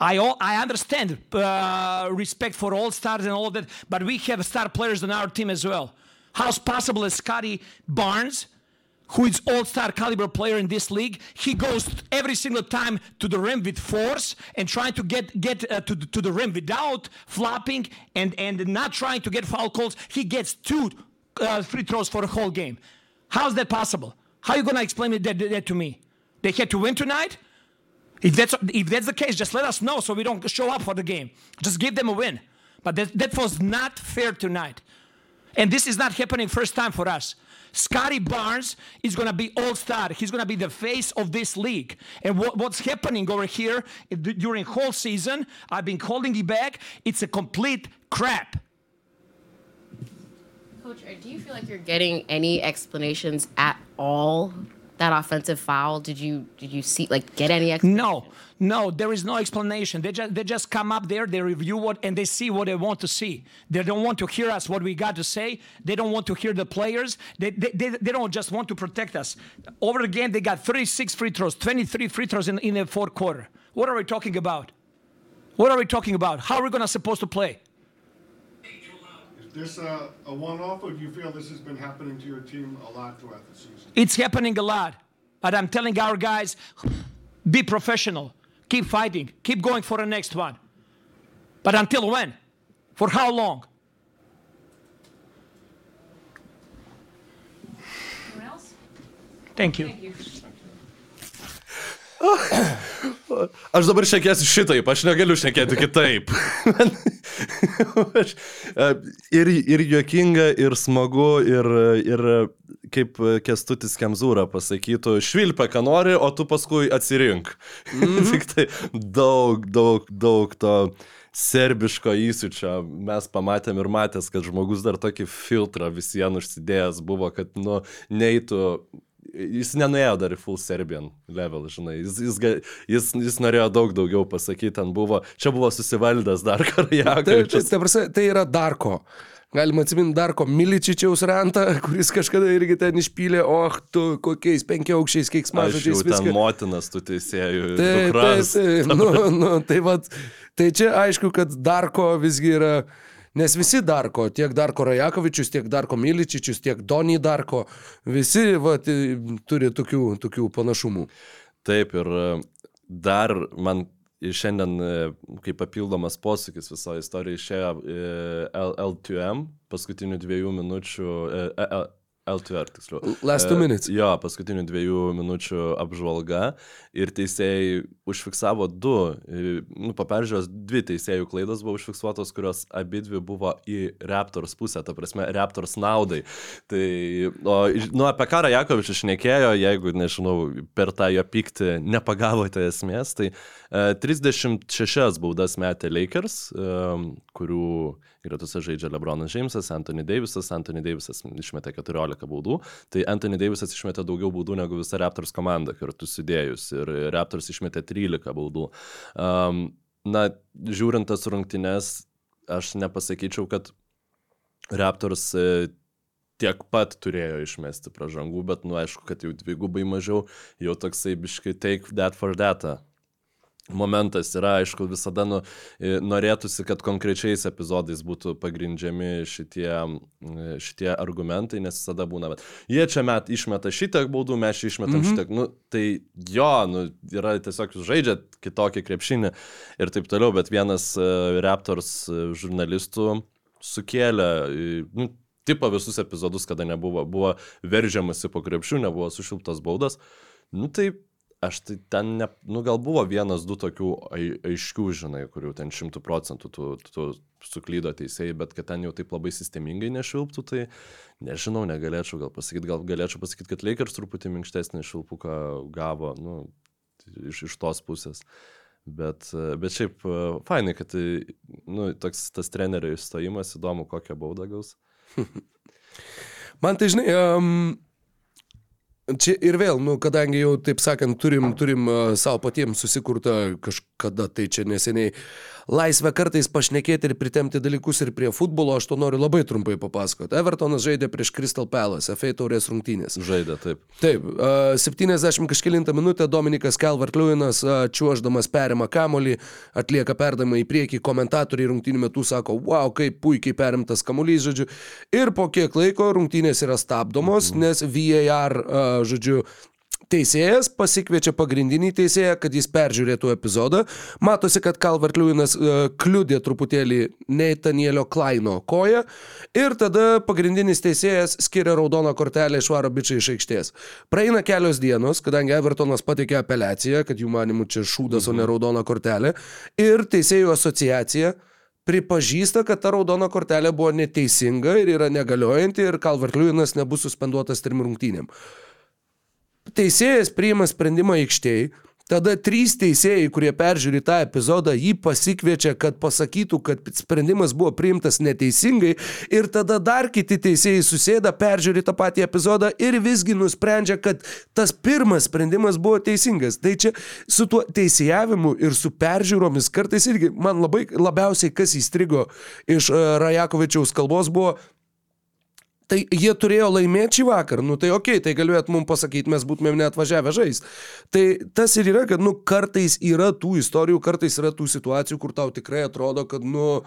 I all, I understand uh, respect for all stars and all that, but we have star players on our team as well. How's possible Scotty Barnes, who is all-star caliber player in this league, he goes every single time to the rim with force and trying to get get uh, to, the- to the rim without flopping and and not trying to get foul calls. He gets two uh, free throws for the whole game. How's that possible? How are you gonna explain it that, that to me? They had to win tonight. If that's if that's the case, just let us know so we don't show up for the game. Just give them a win. But that, that was not fair tonight. And this is not happening first time for us. Scotty Barnes is going to be all star. He's going to be the face of this league. And what, what's happening over here during whole season, I've been holding it back. It's a complete crap.
Coach, uh, do you feel like you're getting any explanations at all? That offensive foul, did you did you see like get any explanation?
No, no, there is no explanation. They just they just come up there, they review what and they see what they want to see. They don't want to hear us what we got to say. They don't want to hear the players. They they, they, they don't just want to protect us. Over the game, they got 36 free throws, 23 free throws in, in the fourth quarter. What are we talking about? What are we talking about? How are we gonna supposed to play?
this a, a one-off, or do you feel this has been happening to your team a lot throughout the season?
It's happening a lot, but I'm telling our guys, be professional, keep fighting, keep going for the next one. But until when? For how long? Thank you. Thank you.
Aš dabar šnekėsiu šitaip, aš negaliu šnekėti kitaip. Aš, e, ir, ir juokinga, ir smagu, ir, ir kaip Kestutis Kemzūra pasakytų, švilpia, ką nori, o tu paskui atsirink. Mm -hmm. Tik tai daug, daug, daug to serbiško įsiučio mes pamatėm ir matęs, kad žmogus dar tokį filtrą visiems užsidėjęs buvo, kad, nu, neitų jis nenuėjo dar į full Serbian level, žinai, jis, jis, jis, jis norėjo daug daugiau pasakyti, ten buvo, čia buvo susivaldęs dar Karajakas.
Tai, tai, tai yra Darko. Galima atsiminti Darko Miličičiaus rantą, kuris kažkada irgi ten išpylė, o tu kokiais penkiaukščiais keiksmažodžiais
viską. Ten motinas tų teisėjų.
Tai, tai, tai, nu, nu, tai, vat, tai čia aišku, kad Darko visgi yra Nes visi Darko, tiek Darko Rajakovičius, tiek Darko Miličičius, tiek Donny Darko, visi va, turi tokių, tokių panašumų.
Taip ir e, dar man šiandien e, kaip papildomas posūkis viso istorijoje išėjo e, L2M paskutinių dviejų minučių LTR, tiksliau.
Last two minutes.
Jo, paskutinių dviejų minučių apžvalga ir teisėjai užfiksavo du, nu, paperžiūros dvi teisėjų klaidos buvo užfiksuotos, kurios abi dvi buvo į Raptors pusę, ta prasme, Raptors naudai. Tai, o, nu, apie Karą Jakovičius šnekėjo, jeigu, nežinau, per tą jo pyktį nepagavote esmės, tai e, 36 baudas metė Lakers, e, kurių gretose žaidžia Lebronas Džeimsas, Anthony Davisas, Anthony Davisas išmetė 14 baudų, tai Anthony Davisas išmetė daugiau baudų negu visa Raptors komanda kartu sudėjus ir Raptors išmetė 13 baudų. Um, na, žiūrint tas rungtynes, aš nepasakyčiau, kad Raptors e, tiek pat turėjo išmesti pražangų, bet, nu, aišku, kad jau dvigubai mažiau, jau toksai biškai take that for data momentas yra, aišku, visada nu, norėtųsi, kad konkrečiais epizodais būtų pagrindžiami šitie, šitie argumentai, nes visada būna, bet jie čia met išmeta šitiek baudų, mes čia išmetam mhm. šitiek, nu, tai jo, nu, yra tiesiog žaidžiat kitokį krepšinį ir taip toliau, bet vienas uh, Raptors žurnalistų sukėlė, nu, tipo visus epizodus, kada nebuvo, buvo veržiamasi po krepšių, nebuvo sušilptas baudas, nu tai aš tai ten, ne, nu gal buvo vienas, du tokių aiškių, žinai, kurių ten šimtų procentų tu, tu suklydo teisėjai, bet kad ten jau taip labai sistemingai nešilptų, tai nežinau, negalėčiau gal pasakyti, gal galėčiau pasakyti, kad Lakers truputį minkštesnį šilpuką gavo, nu, iš, iš tos pusės. Bet, bet šiaip fainai, kad nu, toks tas trenerio įstojimas, įdomu, kokią baudą gaus.
Man tai žinai, um, Čia ir vėl, nu, kadangi jau, taip sakant, turim, turim uh, savo patiems susikurtą kažkada tai čia neseniai laisvę kartais pašnekėti ir pritemti dalykus ir prie futbolo, aš to noriu labai trumpai papasakoti. Evertonas žaidė prieš Crystal Palace, FA taurės rungtynės.
Žaidė, taip.
Taip, uh, 70 kažkilintą minutę Dominikas Calvert-Lewinas uh, čiuoždamas perima kamolį, atlieka perdamą į priekį, komentatoriai rungtynių metu sako, wow, kaip puikiai perimtas kamuolys, žodžiu. Ir po kiek laiko rungtynės yra stabdomos, mhm. nes VAR, uh, žodžiu, Teisėjas pasikviečia pagrindinį teisėją, kad jis peržiūrėtų epizodą. Matosi, kad Calvert Lewinas uh, kliudė truputėlį Neitanielio Klaino koją ir tada pagrindinis teisėjas skiria raudoną kortelę išvaro bičiai iš aikštės. Praeina kelios dienos, kadangi Evertonas pateikė apeliaciją, kad jų manimų čia šūdas, mhm. o ne raudona kortelė. Ir teisėjų asociacija pripažįsta, kad ta raudona kortelė buvo neteisinga ir yra negaliojanti ir Calvert Lewinas nebus suspenduotas trim rungtynėm teisėjas priima sprendimą aikštėje, tada trys teisėjai, kurie peržiūri tą epizodą, jį pasikviečia, kad pasakytų, kad sprendimas buvo priimtas neteisingai ir tada dar kiti teisėjai susėda, peržiūri tą patį epizodą ir visgi nusprendžia, kad tas pirmas sprendimas buvo teisingas. Tai čia su tuo teisėjavimu ir su peržiūromis kartais irgi man labai labiausiai kas įstrigo iš e, Rajakovičiaus kalbos buvo Tai jie turėjo laimėti šį vakarą, nu tai okei, okay, tai galėtumėt mums pasakyti, mes būtumėm net važiavę žaisti. Tai tas ir yra, kad, nu, kartais yra tų istorijų, kartais yra tų situacijų, kur tau tikrai atrodo, kad, nu,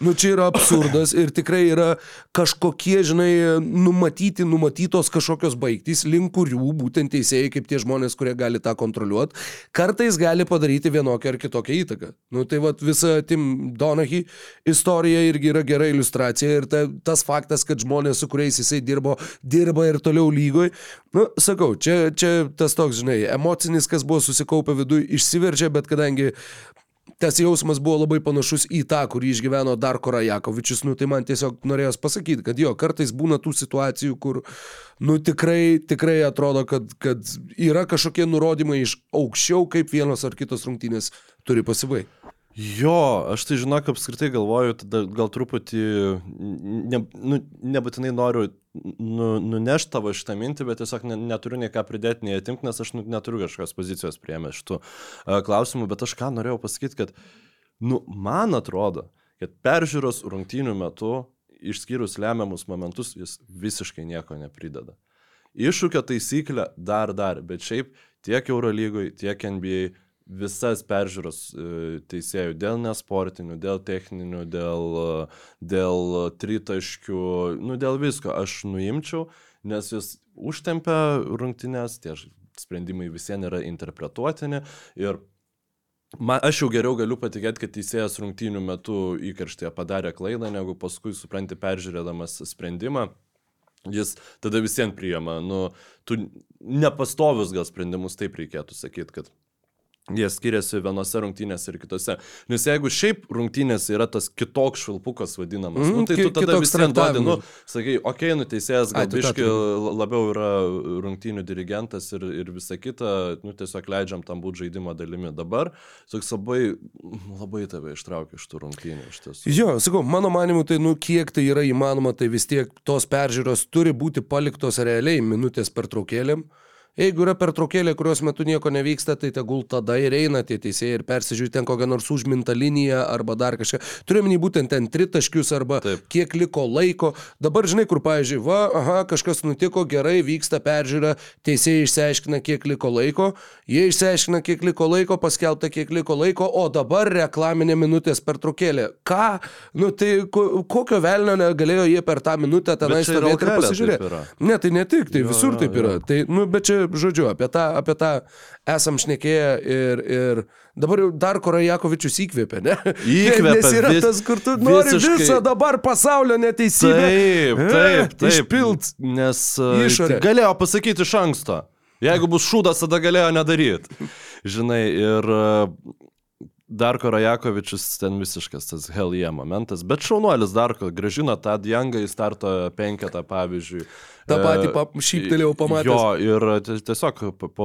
Nu, čia yra absurdas ir tikrai yra kažkokie, žinai, numatyti, numatytos kažkokios baigtys, link kurių būtent teisėjai, kaip tie žmonės, kurie gali tą kontroliuoti, kartais gali padaryti vienokią ar kitokią įtaką. Nu, tai vad visa Tim Donahy istorija irgi yra gera iliustracija ir ta, tas faktas, kad žmonės, su kuriais jisai dirbo, dirba ir toliau lygoj. Nu, sakau, čia, čia tas toks, žinai, emocinis, kas buvo susikaupę viduje, išsiveržė, bet kadangi tas jausmas buvo labai panašus į tą, kurį išgyveno Darko Rajakovičius, nu tai man tiesiog norėjos pasakyti, kad jo, kartais būna tų situacijų, kur, nu tikrai, tikrai atrodo, kad, kad yra kažkokie nurodymai iš aukščiau, kaip vienos ar kitos rungtynės turi pasibaigti.
Jo, aš tai žinok, apskritai galvoju, tada gal truputį, ne, nu, nebūtinai noriu nu, nunešti tavo šitą mintį, bet tiesiog ne, neturiu nei ką pridėti, nei atimti, nes aš nu, neturiu kažkokios pozicijos priemę šitų uh, klausimų, bet aš ką norėjau pasakyti, kad, nu, man atrodo, kad peržiūros rungtynių metu, išskyrus lemiamus momentus, jis visiškai nieko neprideda. Iššūkio taisyklė dar dar, bet šiaip tiek Eurolygoje, tiek NBA visas peržiūros e, teisėjų dėl nesportinių, dėl techninių, dėl, dėl tritaškių, nu dėl visko aš nuimčiau, nes jis užtempia rungtynės, tie sprendimai visiems yra interpretuotini ir Man, aš jau geriau galiu patikėti, kad teisėjas rungtynių metu įkarštėje padarė klaidą, negu paskui supranti peržiūrėdamas sprendimą. Jis tada visiems priema, nu, tu nepastovius gal sprendimus taip reikėtų sakyti, kad Jie skiriasi vienose rungtynėse ir kitose. Nes jeigu šiaip rungtynėse yra tas kitoks švilpukas vadinamas, mm, nu, tai tu tada visiems duodi, nu, sakai, okei, okay, nuteisėjas gal biški labiau yra rungtynių dirigentas ir, ir visa kita, nu, tiesiog leidžiam tam būti žaidimo dalimi. Dabar, toks labai, labai tave ištraukia iš tų rungtynių iš tiesų.
Jo, sakau, mano manimu, tai, nu, kiek tai yra įmanoma, tai vis tiek tos peržiūros turi būti paliktos realiai minutės per traukėlėm. Jeigu yra pertraukėlė, kurios metu nieko nevyksta, tai tegul tada ir eina tie teisėjai ir persižiūri ten kokią nors užmintą liniją arba dar kažką. Turime būtent ten tritaškius arba Taip. kiek liko laiko. Dabar žinai, kur, pavyzdžiui, va, aha, kažkas nutiko gerai, vyksta peržiūra, teisėjai išsiaiškina, kiek liko laiko, jie išsiaiškina, kiek liko laiko, paskelbta, kiek liko laiko, o dabar reklaminė minutės pertraukėlė. Ką? Nu tai kokio velnio negalėjo jie per tą minutę tenai stovėti ir pasižiūrėti? Ne, tai ne tik, tai jo, visur taip jo. yra. Tai, nu, bet čia žodžiu, apie tą, apie tą esam šnekėję ir, ir dabar jau dar Korajakovičius įkvėpė, ne?
Įkvėpė.
Nes yra vis, tas, kur tu nori visiškai... visą dabar pasaulio neteisybę.
Taip, taip, taip.
Išpilt.
Nes išorė. Tai galėjo pasakyti iš anksto. Jeigu bus šūdas, tada galėjo nedaryti. Žinai, ir Darko Rajakovičius ten visiškas tas hell yeah momentas, bet šaunuolis Darko gražino tą Djangą į starto penketą, pavyzdžiui.
Ta pati e, pap, šyptelėjau pamatęs.
Jo, ir tiesiog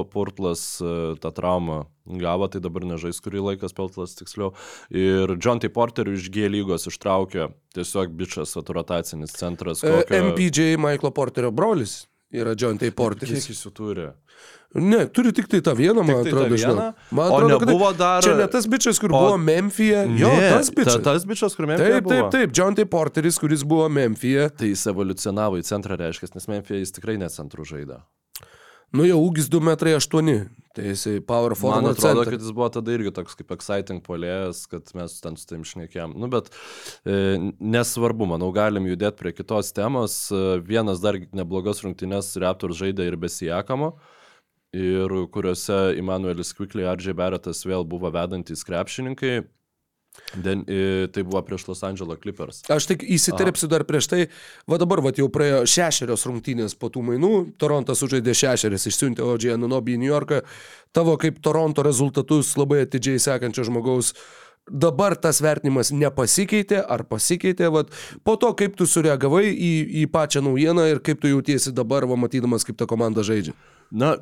Portlas e, tą traumą gavo, tai dabar nežais kurį laikas Peltlas tiksliau. Ir John T. Porterių iš G lygos ištraukė tiesiog bičias rotacinis centras.
E, kokio... MPJ Michaelo Porterio brolis yra John T. Porteris.
Kiek jis jų turi?
Ne, turi tik tai tą vieną, man tik atrodo, žinau. Man
atrodo, o nebuvo dar...
Čia ne tas bičias, kur o... buvo Memphija. Jo, ne, tas bičias.
Ta, tas bičias, kur Memphija.
Taip,
buvo.
taip, taip. John T. Porteris, kuris buvo Memphija.
Tai jis evoliucionavo į centrą, reiškia, nes Memphija jis tikrai ne centrų žaidė.
Nu jau ūgis 2 metrai 8. Tai jisai power forward.
Man atrodo,
center.
kad jis buvo tada irgi toks kaip exciting polėjas, kad mes ten su tam šnekėjom. Nu, bet e, nesvarbu, manau, galim judėti prie kitos temos. E, vienas dar neblogas rungtynės Raptors žaidė ir besijakamo. E, ir kuriuose Immanuelis Quickly, Ardžiai Beretas vėl buvo vedantys krepšininkai. Den, tai buvo prieš Los Angeles Clippers.
Aš tik įsiterpsiu dar prieš tai, va dabar va jau praėjo šešerios rungtynės po tų mainų, Torontas sužaidė šešerias, išsiuntė OG Anunobi į New Yorką, tavo kaip Toronto rezultatus labai atidžiai sekančio žmogaus dabar tas vertinimas nepasikeitė ar pasikeitė, vat, po to kaip tu sureagavai į, į pačią naujieną ir kaip tu jautiesi dabar, va, matydamas, kaip ta komanda žaidžia.
Na,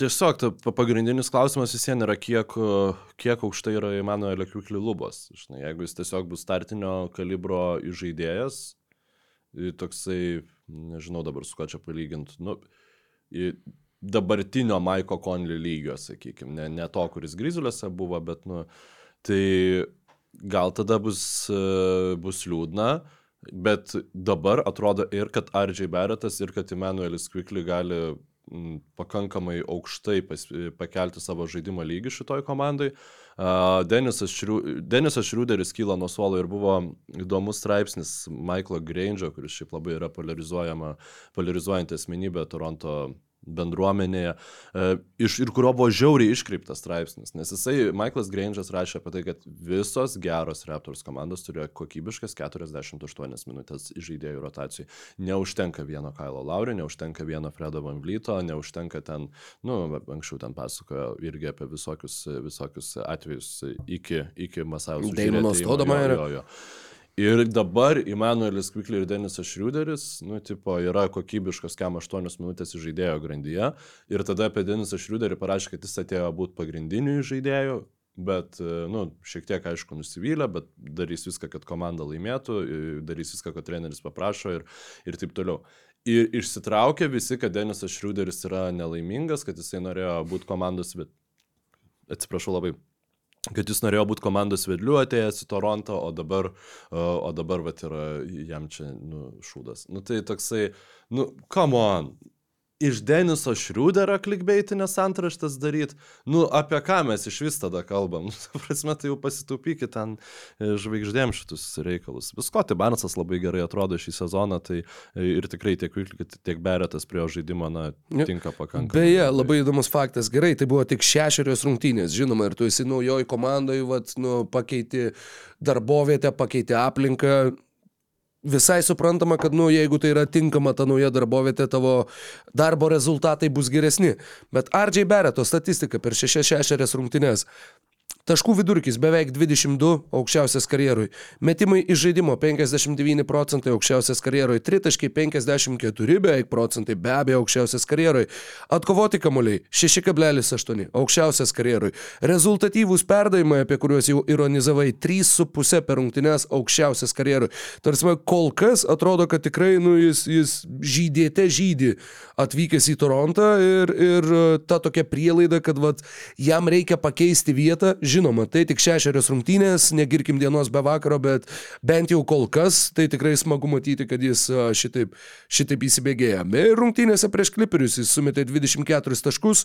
Tiesiog ta, pagrindinis klausimas vis vien yra, kiek, kiek aukštai yra Emanuelio Kviukli lubos. Žinai, jeigu jis tiesiog bus startinio kalibro žaidėjas, toksai, nežinau dabar su ko čia palyginti, nu, dabartinio Maiko Conley lygio, sakykime, ne, ne to, kuris Grizuliuose buvo, bet, nu, tai gal tada bus, bus liūdna, bet dabar atrodo ir, kad Ardžiai Beretas, ir kad Emanuelis Kvikli gali pakankamai aukštai pas, pakelti savo žaidimo lygį šitoj komandai. Denisas, Šriu, Denisas Šriuderis kyla nuo suolo ir buvo įdomus straipsnis Michaelo Granger, kuris šiaip labai yra polarizuojanti asmenybė Toronto bendruomenėje, e, iš, ir kurio buvo žiauriai iškreiptas straipsnis, nes jisai, Michaelas Grange'as rašė apie tai, kad visos geros Raptors komandos turėjo kokybiškas 48 minutės žaidėjų rotacijai. Neužtenka vieno Kailo Laurio, neužtenka vieno Fredo Van Vlyto, neužtenka ten, nu, anksčiau ten pasakojo irgi apie visokius, visokius atvejus iki, iki Masaus.
Daimono Stodomajerio.
Ir dabar Immanuelis Kvikli ir Denisas Šriuderis, nu, tipo, yra kokybiškas kem 8 minutės žaidėjo grandyje. Ir tada apie Denisą Šriuderį parašė, kad jis atėjo būti pagrindiniu žaidėju, bet, nu, šiek tiek, aišku, nusivylę, bet darys viską, kad komanda laimėtų, darys viską, ko treneris paprašo ir, ir taip toliau. Ir išsitraukė visi, kad Denisas Šriuderis yra nelaimingas, kad jisai norėjo būti komandos, bet atsiprašau labai, kad jis norėjo būti komandos vedliu atėjęs į Torontą, o dabar, o dabar vat, yra jam čia nu, šūdas. Nu tai toksai, nu, come on, iš Deniso Šriuderio klikbeitinės antraštės daryti, nu apie ką mes iš vis tada kalbam, nu, prasme, tai jau pasitaupykit ten e, žvaigždėm šitus reikalus. Viskoti Barnsas labai gerai atrodo šį sezoną, tai e, ir tikrai tiek Viklikit, tiek Beretas prie jo žaidimo, na, tinka pakankamai.
Beje, labai įdomus faktas, gerai, tai buvo tik šešerios rungtynės, žinoma, ir tu esi naujoji komandoje, vad, nu, pakeiti darbovietę, pakeiti aplinką, visai suprantama, kad, nu, jeigu tai yra tinkama ta nauja darbovietė, tavo darbo rezultatai bus geresni. Bet RJ Bereto statistika per 6-6 rungtynės Taškų vidurkis beveik 22 aukščiausias karjerui. Metimai iš žaidimo 59 procentai aukščiausias karjerui. Tritaškai 54 beveik procentai be abejo aukščiausias karjerui. Atkovoti kamuoliai 6,8 aukščiausias karjerui. Rezultatyvūs perdavimai, apie kuriuos jau ironizavai, 3,5 per rungtynes aukščiausias karjerui. Tarsi kol kas atrodo, kad tikrai nu, jis, jis žydėte žydį atvykęs į Torontą ir, ir ta tokia prielaida, kad vat, jam reikia pakeisti vietą Žinoma, tai tik šešerios rungtynės, negirkim dienos be vakaro, bet bent jau kol kas, tai tikrai smagu matyti, kad jis šitaip, šitaip įsibėgėja. Ir rungtynėse prieš kliperius jis sumetė 24 taškus,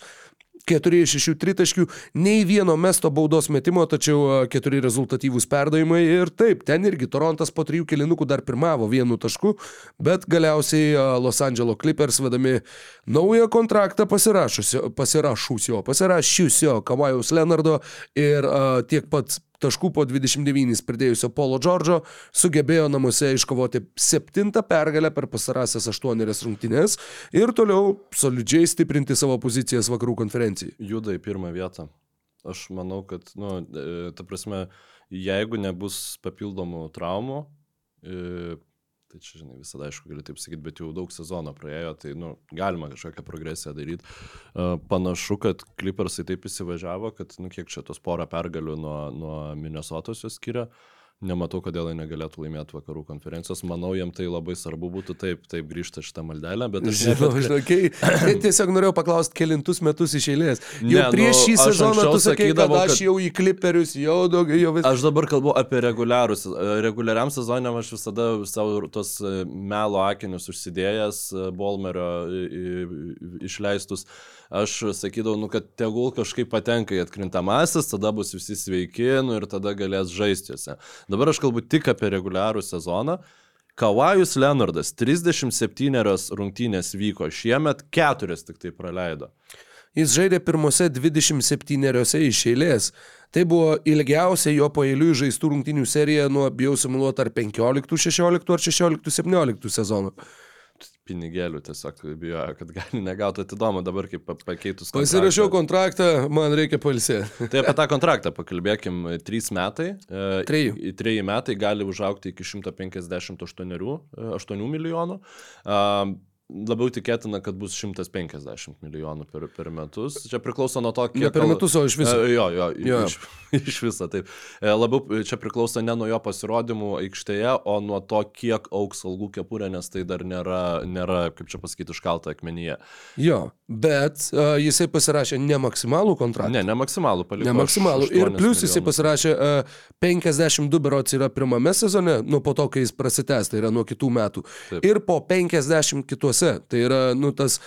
4 iš 6 tritaškių, nei vieno mesto baudos metimo, tačiau 4 rezultatyvūs perdavimai ir taip, ten irgi Torontas po 3 kilinukų dar pirmavo vienu tašku, bet galiausiai Los Angeles Clippers vedami naują kontraktą pasirašusio, pasirašusio, pasirašiusio Kavajaus Leonardo ir uh, tiek pat taškų po 29 pridėjusio Polo Džordžo sugebėjo namuose iškovoti septintą pergalę per pasarasias aštuonerias rungtynes ir toliau solidžiai stiprinti savo pozicijas vakarų konferencijai.
Juda į pirmą vietą. Aš manau, kad, nu, e, ta prasme, jeigu nebus papildomų traumų, e, Tai čia, žinai, visada aišku, gali taip sakyti, bet jau daug sezono praėjo, tai, nu, galima kažkokią progresiją daryti. Uh, panašu, kad Clippersai taip įsivažiavo, kad, nu, kiek čia tos porą pergalių nuo, nuo Minnesotos jos skiria. Uh, nematau, kodėl jie negalėtų laimėti vakarų konferencijos. Manau, jiem tai labai svarbu būtų taip, taip grįžti šitą maldelę, bet aš
žinau, žinau, kai, tiesiog norėjau paklausti, kelintus metus iš eilės. Jau ne, prieš šį nu, sezoną tu sakai, kad aš jau į kliperius, jau daugiau, jau
visą. Aš dabar kalbu apie reguliarus. Reguliariam sezonė aš visada savo tos e, melo akinius užsidėjęs, e, Bolmerio išleistus. Aš sakydavau, nu, kad tegul kažkaip patenka į atkrintamasis, tada bus visi sveiki, nu ir tada galės žaisti juose. Dabar aš kalbu tik apie reguliarų sezoną. Kawajus Leonardas 37 rungtynės vyko šiemet, 4 tik tai praleido.
Jis žaidė pirmose 27 iš eilės. Tai buvo ilgiausia jo paėlių žaistų rungtynių serija nuo, bijau simuluoti, ar 15-16 ar 16-17 sezono
pinigėlių tiesiog bijojo, kad gali negauti atidomą dabar kaip pakeitus.
Pasirašiau kontraktą, man reikia palsėti.
tai apie tą kontraktą pakalbėkim. Trys metai.
Treji.
Treji metai gali užaukti iki 158 8 milijonų. Labiau tikėtina, kad bus 150 milijonų per, per metus. Čia priklauso nuo to, kiek...
Ne per metus, o iš viso.
E, jo, jo, jo. Iš, iš viso, taip. E, labiau čia priklauso ne nuo jo pasirodymų aikštėje, o nuo to, kiek auks algų kepurė, nes tai dar nėra, nėra kaip čia pasakyti, iškalta akmenyje.
Jo, bet uh, jisai pasirašė ne maksimalų kontraktą.
Ne, ne maksimalų, paliko.
Ne maksimalų. Ir plus jisai pasirašė uh, 52 berots yra pirmame sezone, nu po to, kai jis prasitęs, tai yra nuo kitų metų. Taip. Ir po 50 kituose. Tai yra, nu, tas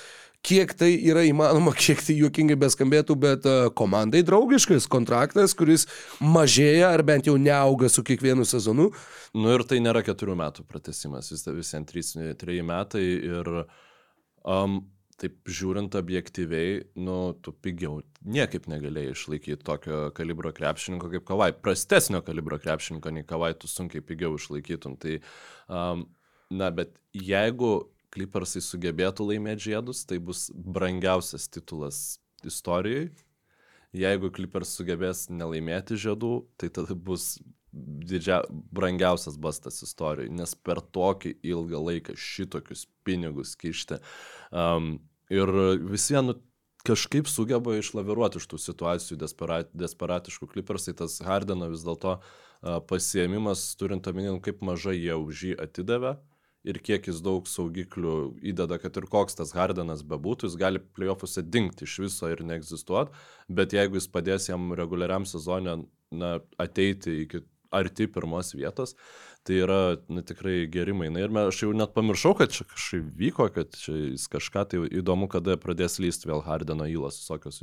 kiek tai yra įmanoma, kiek tai juokingai beskambėtų, bet uh, komandai draugiškas kontraktas, kuris mažėja ar bent jau neauga su kiekvienu sezonu.
Nu ir tai nėra keturių metų pratesimas, vis visiems trys, treji metai ir um, taip žiūrint objektyviai, nu, tu pigiau niekaip negalėjai išlaikyti tokio kalibro krepšininko kaip Kavai. Prastesnio kalibro krepšininko nei Kavai tu sunkiai pigiau išlaikytum. Tai, um, na, bet jeigu Clippersai sugebėtų laimėti žiedus, tai bus brangiausias titulas istorijoje. Jeigu Clippers sugebės nelaimėti žiedų, tai tada bus didžia, brangiausias bastas istorijoje, nes per tokį ilgą laiką šitokius pinigus kišti. Um, ir vis vien nu, kažkaip sugeba išlaviruoti iš tų situacijų desperat, desperatiškų Clippersai, tas Hardeno vis dėlto uh, pasiemimas, turint omenyje, kaip mažai jie už jį atidavė ir kiek jis daug saugiklių įdeda, kad ir koks tas Hardenas bebūtų, jis gali playoffuose dingti iš viso ir neegzistuoti, bet jeigu jis padės jam reguliariam sezonė na, ateiti iki arti pirmos vietos, tai yra nu, tikrai geri mainai. Ir aš jau net pamiršau, kad čia kažkaip vyko, kad čia jis kažką tai įdomu, kada pradės lysti vėl Hardeno įlas, visokios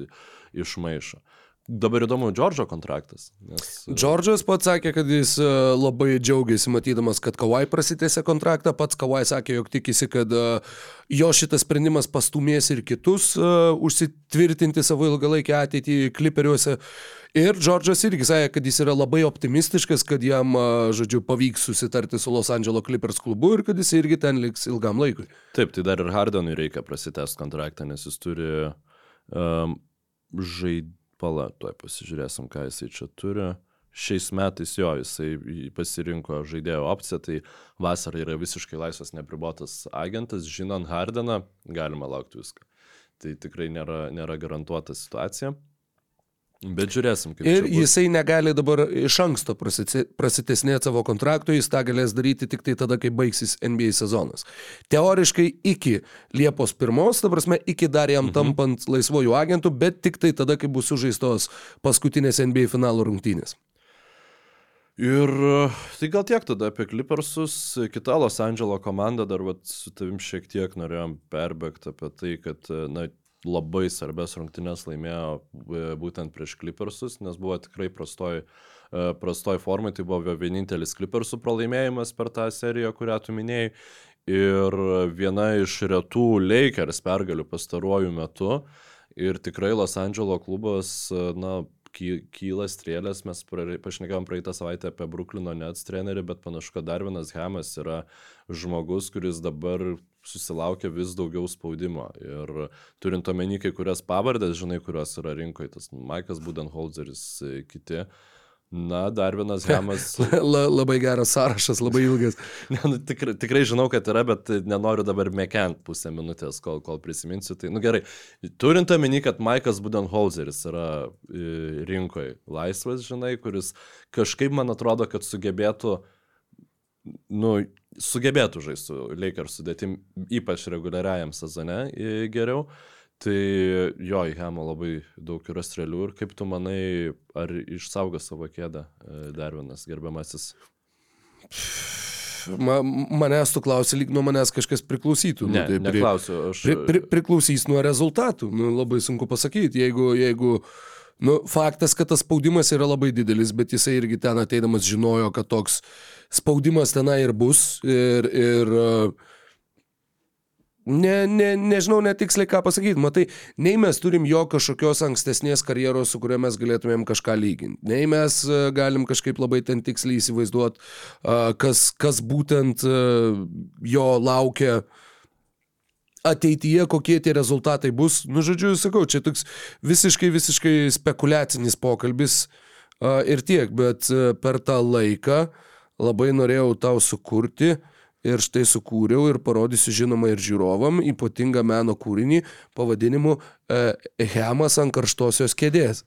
išmaišo. Dabar įdomu, Džordžo kontraktas. Nes...
Džordžas pats sakė, kad jis e, labai džiaugiasi matydamas, kad Kawai prasitėsi kontraktą, pats Kawai sakė, jog tikisi, kad e, jo šitas sprendimas pastumės ir kitus uh, užsitvirtinti savo ilgalaikį ateitį kliperiuose. Ir Džordžas irgi sakė, kad jis yra labai optimistiškas, kad jam, žodžiu, pavyks susitarti su Los Angeles Clippers klubu ir kad jis irgi ten liks ilgam laikui.
Taip, tai dar ir Hardenui reikia prasitęsti kontraktą, nes jis turi um, žaidimą Pala, tuoj pasižiūrėsim, ką jisai čia turi. Šiais metais jo, jisai pasirinko žaidėjo opciją, tai vasarą yra visiškai laisvas nepribotas agentas, žinant Hardeną, galima laukti viską. Tai tikrai nėra, nėra garantuota situacija. Bet žiūrėsim, kaip.
Ir jisai negali dabar iš anksto prasitesnėti savo kontrakto, jis tą galės daryti tik tai tada, kai baigsis NBA sezonas. Teoriškai iki Liepos 1, ta prasme, iki dar jam mhm. tampant laisvojų agentų, bet tik tai tada, kai bus sužaistos paskutinės NBA finalo rungtynės.
Ir tai gal tiek tada apie Clippersus, kita Los Andželo komanda dar vat, su tavim šiek tiek norėjom perbėgti apie tai, kad na, labai svarbės rungtynės laimėjo e, būtent prieš Clippersus, nes buvo tikrai prastoj, e, prastoj formai, tai buvo vienintelis Clippersų pralaimėjimas per tą seriją, kurią tu minėjai. Ir viena iš retų Lakers pergalių pastaruoju metu. Ir tikrai Los Angeles klubas, e, na, kyla strėlės, mes pašnekėjom praeitą savaitę apie Bruklino Nets trenerį, bet panašu, kad dar vienas Hamas yra žmogus, kuris dabar susilaukia vis daugiau spaudimo. Ir turint omeny kai kurias pavardės, žinai, kurios yra rinkoje, tas Maikas Budenholzeris, kiti. Na, dar vienas Hamas.
La, labai geras sąrašas, labai ilgas.
ne, nu, tikrai, tikrai žinau, kad yra, bet nenoriu dabar mekent pusę minutės, kol, kol prisiminsiu. Tai, nu gerai, turint omeny, kad Maikas Budenholzeris yra rinkoje laisvas, žinai, kuris kažkaip man atrodo, kad sugebėtų, nu, sugebėtų žaisti su Lakers sudėtim, ypač reguliariajam sezone geriau. Tai jo, į Hemą labai daug yra strėlių ir kaip tu manai, ar išsaugo savo kėdę e, Darvinas, gerbiamasis?
Ma, manęs tu klausi, lyg nuo manęs kažkas priklausytų.
Ne,
nu, tai
neklausiu, aš...
Pri, pri, priklausys nuo rezultatų, nu, labai sunku pasakyti. Jeigu, jeigu nu, faktas, kad tas spaudimas yra labai didelis, bet jisai irgi ten ateidamas žinojo, kad toks spaudimas tenai ir bus. Ir, ir ne, ne, nežinau netiksliai ką pasakyti. Matai, nei mes turim jo kažkokios ankstesnės karjeros, su kuria mes galėtumėm kažką lyginti. Nei mes galim kažkaip labai ten tiksliai įsivaizduoti, kas, kas būtent jo laukia ateityje, kokie tie rezultatai bus. Nu, žodžiu, sakau, čia toks visiškai, visiškai spekuliacinis pokalbis ir tiek, bet per tą laiką labai norėjau tau sukurti ir štai sukūriau ir parodysiu žinoma ir žiūrovam ypatingą meno kūrinį pavadinimu e, Hemas ant karštosios kėdės.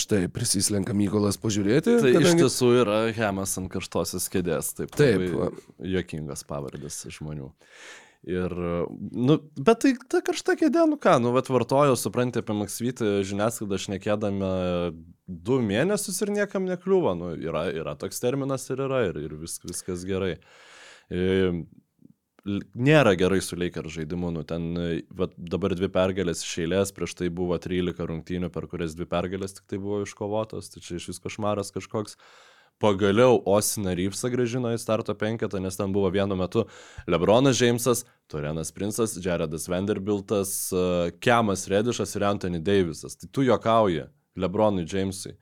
Štai prisislenka Mykolas pažiūrėti.
Tai kadangi... iš tiesų yra Hemas ant karštosios kėdės, taip.
Taip.
Jokingas pavardės žmonių. Ir, nu, bet tai ta karšta kėdė, nu ką, nu, bet vartojo, suprantate, apie Maksvytį žiniasklaidą šnekėdami du mėnesius ir niekam nekliūva, nu, yra, yra toks terminas ir yra, ir, ir vis, viskas gerai. Nėra gerai su Lakers žaidimu. Nu, ten e, vat, dabar dvi pergalės iš eilės, prieš tai buvo 13 rungtynių, per kurias dvi pergalės tik tai buvo iškovotos, tai čia iš vis košmaras kažkoks. Pagaliau Osina Reevesą gražino į starto penketą, nes ten buvo vienu metu Lebronas Džeimsas, Torenas Princas, Jaredas Vanderbiltas, e, Kemas Redišas ir Anthony Davisas. Tai tu jokauji Lebronui Džeimsui.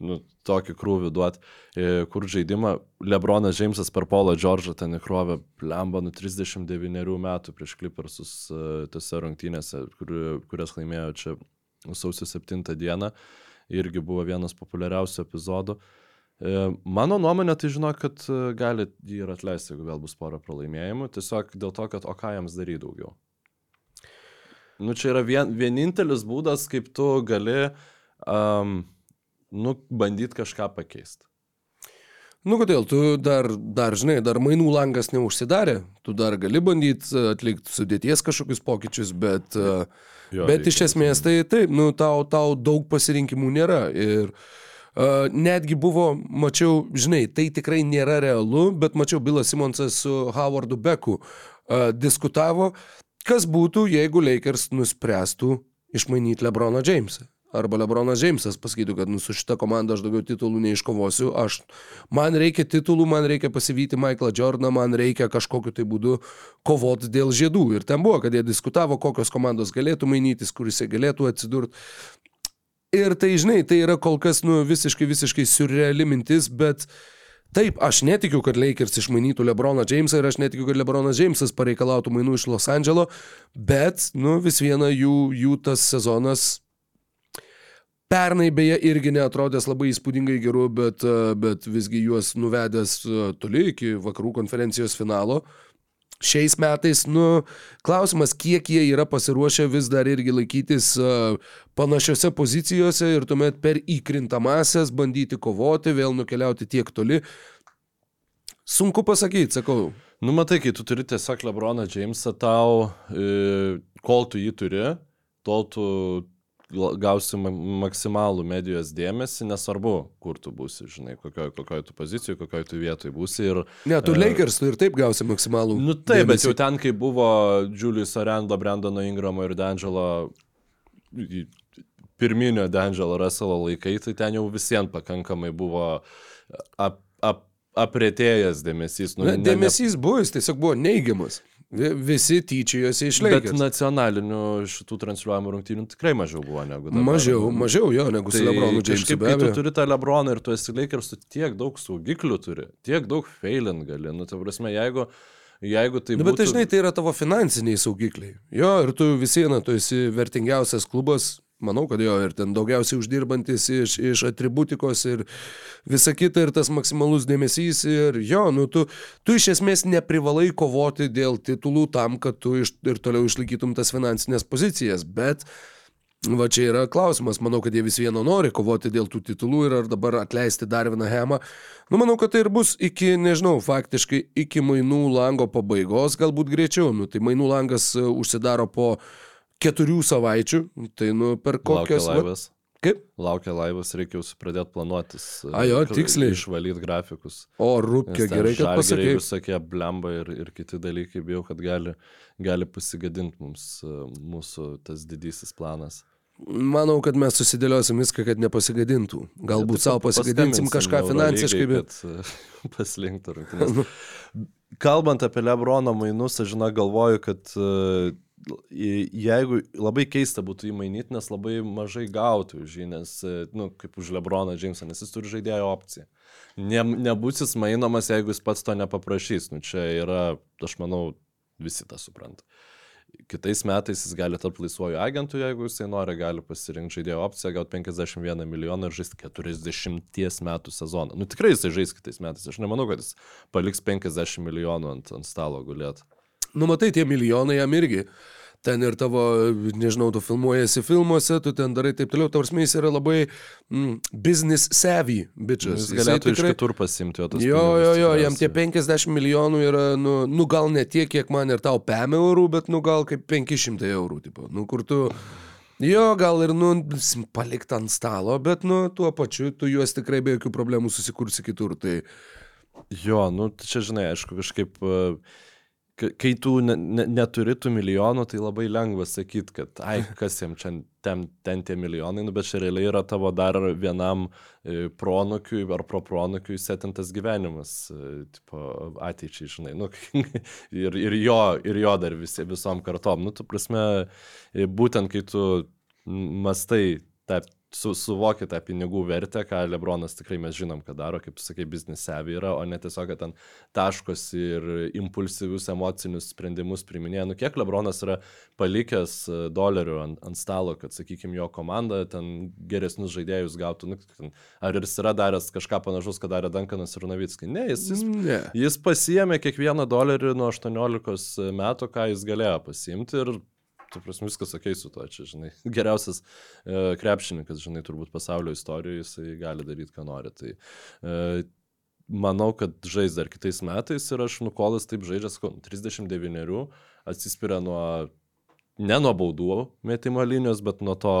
Nu, tokį krūvį duot, E, kur žaidimą Lebronas Džeimsas per Paulą Džordžą ten įkrovė plemba nu 39 metų prieš Clippersus e, tose rungtynėse, kur, kurias laimėjo čia sausio 7 dieną. Irgi buvo vienas populiariausių epizodų. E, Mano nuomonė, tai žinau, kad gali jį ir atleisti, jeigu vėl bus pora pralaimėjimų, tiesiog dėl to, kad o ką jiems daryti daugiau. Nu, čia yra vien, vienintelis būdas, kaip tu gali, um, nu, bandyti kažką pakeisti.
Nu kodėl, tu dar, dar, žinai, dar mainų langas neužsidarė, tu dar gali bandyti atlikti sudėties kažkokius pokyčius, bet, jo,
Jo,
bet
reikia
iš esmės tai taip, nu tau, tau daug pasirinkimų nėra. Ir uh, netgi buvo, mačiau, žinai, tai tikrai nėra realu, bet mačiau Bilas Simonsas su Howardu Beku uh, diskutavo, kas būtų, jeigu Lakers nuspręstų išmainyti Lebroną Jamesą. Arba Lebronas Džeimsas pasakytų, kad nu, su šita komanda aš daugiau titulų neiškovosiu, aš, man reikia titulų, man reikia pasivyti Michaelą Jordaną, man reikia kažkokiu tai būdu kovoti dėl žiedų. Ir ten buvo, kad jie diskutavo, kokios komandos galėtų mainytis, kur jisai galėtų atsidurti. Ir tai, žinai, tai yra kol kas, nu, visiškai, visiškai surreali mintis, bet taip, aš netikiu, kad Lakers išmainytų Lebroną Jamesą ir aš netikiu, kad Lebronas Jamesas pareikalautų mainų iš Los Andželo, bet, nu, vis viena jų, jų tas sezonas Pernai beje irgi neatrodęs labai įspūdingai geru, bet, e, bet visgi juos nuvedęs e, toli iki vakarų konferencijos finalo. Šiais metais, nu, klausimas, kiek jie yra pasiruošę vis dar irgi laikytis uh, panašiose pozicijose ir tuomet per įkrintamasias bandyti kovoti, vėl nukeliauti tiek toli. Sunku pasakyti, sakau.
Nu, matai, kai tu turi tiesiog Lebroną Jamesą, tau, e, kol tu jį turi, tol tu gausi ma maksimalų medijos dėmesį, nesvarbu, kur tu būsi, žinai, kokioj, kokioj tu pozicijoje, kokioj tu vietoje būsi. Ir,
Ne, tu
E,
Lakers, tu ir taip gausi maksimalų.
Nu taip, bet
dėmesį.
jau ten, kai buvo Julius Arendo, Brandono Ingramo ir D'Angelo pirminio D'Angelo Russelo laikai, tai ten jau visiems pakankamai buvo ap, ap, apretėjęs dėmesys. Nu,
Na, dėmesys buvo, jis tiesiog buvo neigiamas. Vi- Visi tyčiojosi iš
Bet
Lakers.
nacionalinių šitų transliuojamų rungtynių tikrai mažiau buvo negu dabar.
Mažiau, mažiau jo negu su Lebronu.
Tai
be
kai tu turi tą Lebroną ir tu esi Lakers, tu tiek daug saugiklių turi, tiek daug failint gali. Nu, tai prasme, jeigu, jeigu tai
Na,
būtų...
bet dažnai tai yra tavo finansiniai saugikliai. Jo, ir tu vis viena, tu esi vertingiausias klubas, manau, kad jo, ir ten daugiausiai uždirbantis iš, iš atributikos ir visa kita, ir tas maksimalus dėmesys. Ir jo, nu tu, tu iš esmės neprivalai kovoti dėl titulų tam, kad tu iš, ir toliau išlaikytum tas finansinės pozicijas, bet Va čia yra klausimas, manau, kad jie vis vieno nori kovoti dėl tų titulų ir ar dabar atleisti Darviną Hemą. Nu, manau, kad tai ir bus iki, nežinau, faktiškai iki mainų lango pabaigos, galbūt greičiau. Nu, tai mainų langas e, užsidaro po keturių savaičių, tai nu per
Laukia
kokias... va-
laivas.
Kaip?
Laukia laivas, reikia jau pradėti planuotis.
A, jo, tiksliai.
Išvalyti grafikus.
O, rūpkė, gerai, kad pasakai.
Visokie blemba ir, ir kiti dalykai, bijau, kad gali, gali pasigadinti mums e, mūsų tas didysis planas.
Manau, kad mes susidėliosim viską, kad nepasigadintų. Galbūt
Tiesiog
savo pasigadinsim kažką finansiškai, bet...
e, paslinktų rungtynės. Kalbant apie Lebrono mainus, aš žinau, galvoju, kad e, i- jeigu labai keista būtų įmainyti, nes labai mažai gautų už jį, nes, nu, kaip už Lebroną Jamesą, nes jis turi žaidėjo opciją. Ne, nebus jis mainomas, jeigu jis pats to nepaprašys. Nu, čia yra, aš manau, visi tą supranta. Kitais metais jis gali tapti laisvuoju agentu, jeigu jisai nori, gali pasirinkti žaidėjo opciją, gauti 51 milijoną ir žaisti 40 metų sezoną. Nu tikrai jisai žais kitais metais. Aš nemanau, kad jis paliks 50 milijonų ant, ant stalo gulėti.
Nu, matai, tie milijonai jam irgi. Ten ir tavo, nežinau, tu filmuojasi filmuose, tu ten darai taip toliau, tavars jis yra labai mm, business savvy, bičias.
Jis galėtų iš kitur pasimti, o tas...
Jo, jo, jo, jam tie
tikriausiai.
50 milijonų yra, nu, nu gal ne tiek, kiek man ir tau PM eurų, bet nu gal kaip 500 eurų, tipo, nu kur tu... Jo, gal ir, nu, palikt ant stalo, bet, nu, tuo pačiu tu juos tikrai be jokių problemų susikursi kitur. Tai,
Jo, nu čia žinai, aišku, kažkaip, Ka- Kai tu ne, ne, neturi tų milijonų, tai labai lengva sakyti, kad, ai, kas jam čia ten, ten tie milijonai, nu, bet čia realiai yra tavo dar vienam e, pronukiui ar propronukiui setintas gyvenimas, e, tipo, ateičiai, žinai, nu, ir, ir, jo, ir jo dar visi, visom kartom. Nu, tu prasme, e, būtent kai tu mastai tą su, suvoki tą pinigų vertę, ką Lebronas tikrai mes žinom, ką daro, kaip sakai, biznis sevi yra, o ne tiesiog, kad ten taškosi ir impulsyvius emocinius sprendimus priminėja. Nu, kiek Lebronas yra palikęs e, dolerių ant, ant stalo, kad, sakykime, jo komanda ten geresnius žaidėjus gautų. Nu, ten, ar jis yra daręs kažką panašaus, ką darė Dankanas ir Navickai? Ne, jis, jis,
Ne.
jis pasiemė kiekvieną dolerį nuo 18 metų, ką jis galėjo pasiimti ir tu prasme viskas ok su to, čia, žinai, geriausias e, krepšininkas, žinai, turbūt pasaulio istorijoje, jisai gali daryti, ką nori. Tai e, manau, kad žais dar kitais metais ir aš nukolas taip žaidžia, sakau, 39 atsispiria nuo, ne nuo baudų metimo linijos, bet nuo to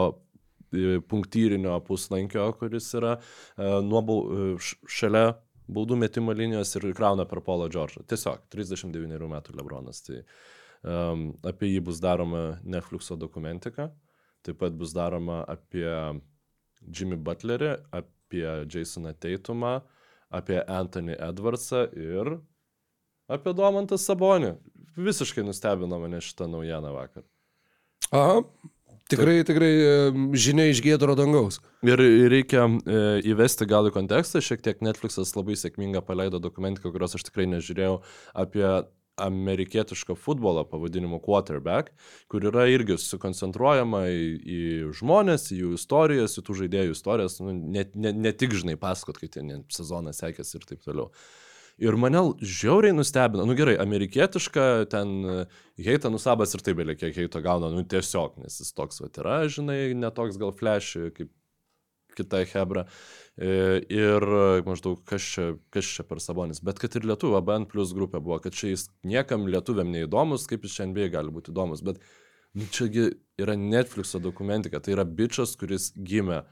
e, punktyrinio puslankio, kuris yra e, nuo e, šalia baudų metimo linijos ir krauna per Polo Džordžą. Tiesiog 39 metų Lebronas. Tai um, apie jį bus daroma Netflixo dokumentika, taip pat bus daroma apie Jimmy Butlerį, apie Jasoną Teitumą, apie Anthony Edwardsą ir apie Domantą Sabonį. Visiškai nustebino mane šitą naujieną vakar.
Aha. Tikrai, tikrai žinia iš gėdro dangaus.
Ir reikia e, įvesti gal į kontekstą, šiek tiek Netflixas labai sėkmingą paleido dokumentiką, kurios aš tikrai nežiūrėjau, apie amerikietišką futbolą pavadinimu quarterback, kur yra irgi sukoncentruojama į, į žmonės, į jų istorijas, į tų žaidėjų istorijas, nu, ne, ne, ne tik, žinai, pasakot, kaip ten sezonas sekėsi ir taip toliau. Ir mane žiauriai nustebino, nu gerai, amerikietiška, ten heita nusabas ir taip belie kiek heito gauna, nu tiesiog, nes jis toks va yra, žinai, netoks gal flash kaip kita Hebra. E, Ir maždaug kas čia, kas čia per sabonis. Bet kad ir lietuvių ABN plus grupė buvo, kad čia jis niekam lietuviam neįdomus, kaip jis šiandien gali būti įdomus. Bet nu, čiagi yra Netflixo dokumentika, tai yra bičias, kuris gimė.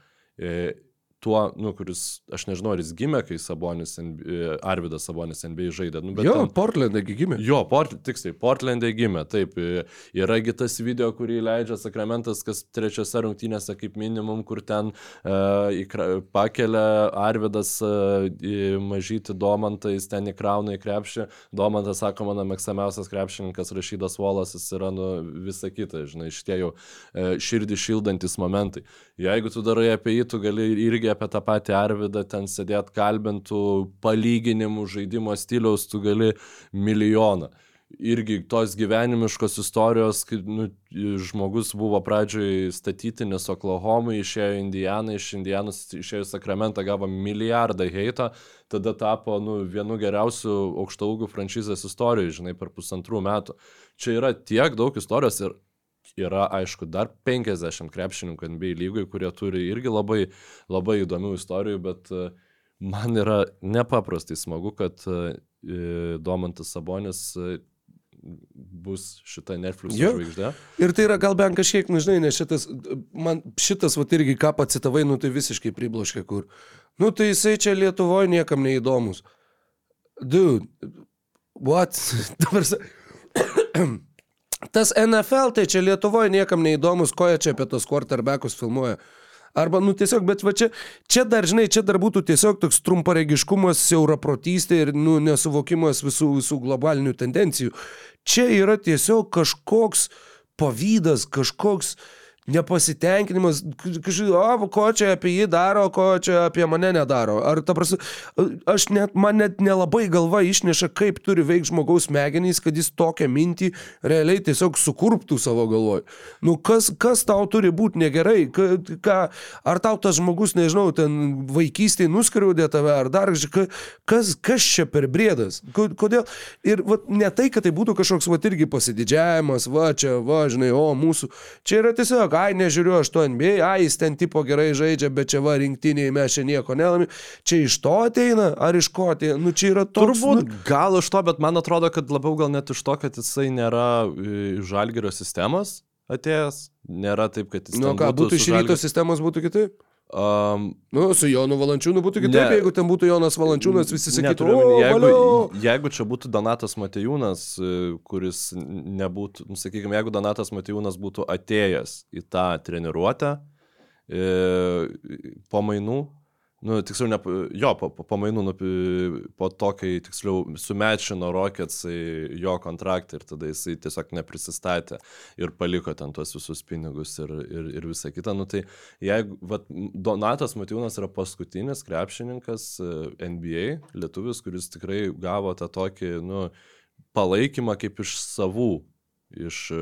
E, tuo, nu, kuris, aš nežinau, ar jis gimė, kai Sabonis, NBA Arvidas Sabonis NBA žaidė. Nu,
Jo,
ten-
Portlandai gimė.
Jo, port, tiksliai, Portlandė gimė, taip. e, Yragi tas video, kurį leidžia Sakramentas, kas trečiose rungtynėse kaip minimum, kur ten uh, pakelia Arvidas uh, mažyti Domantą, jis ten įkrauna į krepšį. Domantas, sako, mano mėgstamiausias krepšininkas Rašydas Volas, jis yra nu, visa kita, žinai, šitie jau uh, širdį šildantis momentai. Jeigu tu darai apie jį, tu gali irgi apie tą patį Arvidą ten sėdėt kalbintų palyginimų žaidimo stiliaus, tu gali milijoną irgi tos gyvenimiškos istorijos, kai nu, žmogus buvo pradžioj statytinis Oklahomai, išėjo į Indianą, iš Indianos išėjo Sakramentą, gavo milijardą heito, tada tapo nu, vienu geriausių aukštaūgių franšizės istorijų, žinai, per pusantrų metų. Čia yra tiek daug istorijos ir yra, aišku, dar 50 krepšininkų NBA lygoj, kurie turi irgi labai, labai įdomių istorijų, bet e, man yra nepaprastai smagu, kad e, Domantas Sabonis e, bus šita Netflix žvaigždė.
Ir tai yra gal bent kažkiek, nu žinai, nes šitas, man šitas, va irgi ką pacitavai, nu tai visiškai pribloškė, kur. Nu tai jisai čia Lietuvoje niekam neįdomus. Dude, what? Dabar, tas NFL tai čia Lietuvoje niekam neįdomus, ko jie čia apie tos quarterbackus filmuoja. Arba, nu tiesiog, bet va čia, čia dar, žinai, čia dar būtų tiesiog toks trumparegiškumas, siauraprotystė ir, nu, nesuvokimas visų, visų globalinių tendencijų. Čia yra tiesiog kažkoks pavydas, kažkoks nepasitenkinimas, kažkaip, o, ko čia apie jį daro, ko čia apie mane nedaro. Ar ta prasme, aš net, man net nelabai galva išneša, kaip turi veikti žmogaus smegenys, kad jis tokią mintį realiai tiesiog sukurptų savo galvoj. Nu, kas, kas tau turi būti negerai, ka, ką, ar tau tas žmogus, nežinau, ten vaikystėje nuskriaudė tave, ar dar kas, kas čia per brėdas, Ko- kodėl. Ir vat, ne tai, kad tai būtų kažkoks, va, irgi pasididžiavimas, va, čia, va, žinai, o, mūsų, čia yra tiesiog, ai, nežiūriu aš to NBA, ai, jis ten tipo gerai žaidžia, bet čia va, rinktiniai mes čia nieko nelami. Čia iš to ateina, ar iš ko ateina, nu, čia yra toks.
Turbūt
nu,
gal iš to, bet man atrodo, kad labiau gal net iš to, kad jisai nėra e, žalgerio sistemos atėjęs. Nėra taip, kad jis...
Nu, ką, būtų iš ryto sistemos, būtų kitaip.
Um,
Nu, su Jonu Valančiūnu būtų kitaip,
Ne.
jeigu ten būtų Jonas Valančiūnas, visi sakytų,
omeny,
o,
jeigu,
valio.
jeigu čia būtų Donatas Matejūnas, e, kuris nebūtų, nu, sakykime, jeigu Donatas Matejūnas būtų atėjęs į tą treniruotę e, po mainų, nu, tiksliau, ne, jo, po, po, po mainų, nu, po to, kai, tiksliau, sumečino Rockets jo kontraktą ir tada jisai tiesiog neprisistatė ir paliko ten tuos visus pinigus ir, ir, ir visą kitą, nu, tai jeigu, vat, Donatas Matijūnas yra paskutinis krepšininkas e, NBA, lietuvis, kuris tikrai gavo tą tokį, nu, palaikymą kaip iš savų iš, e,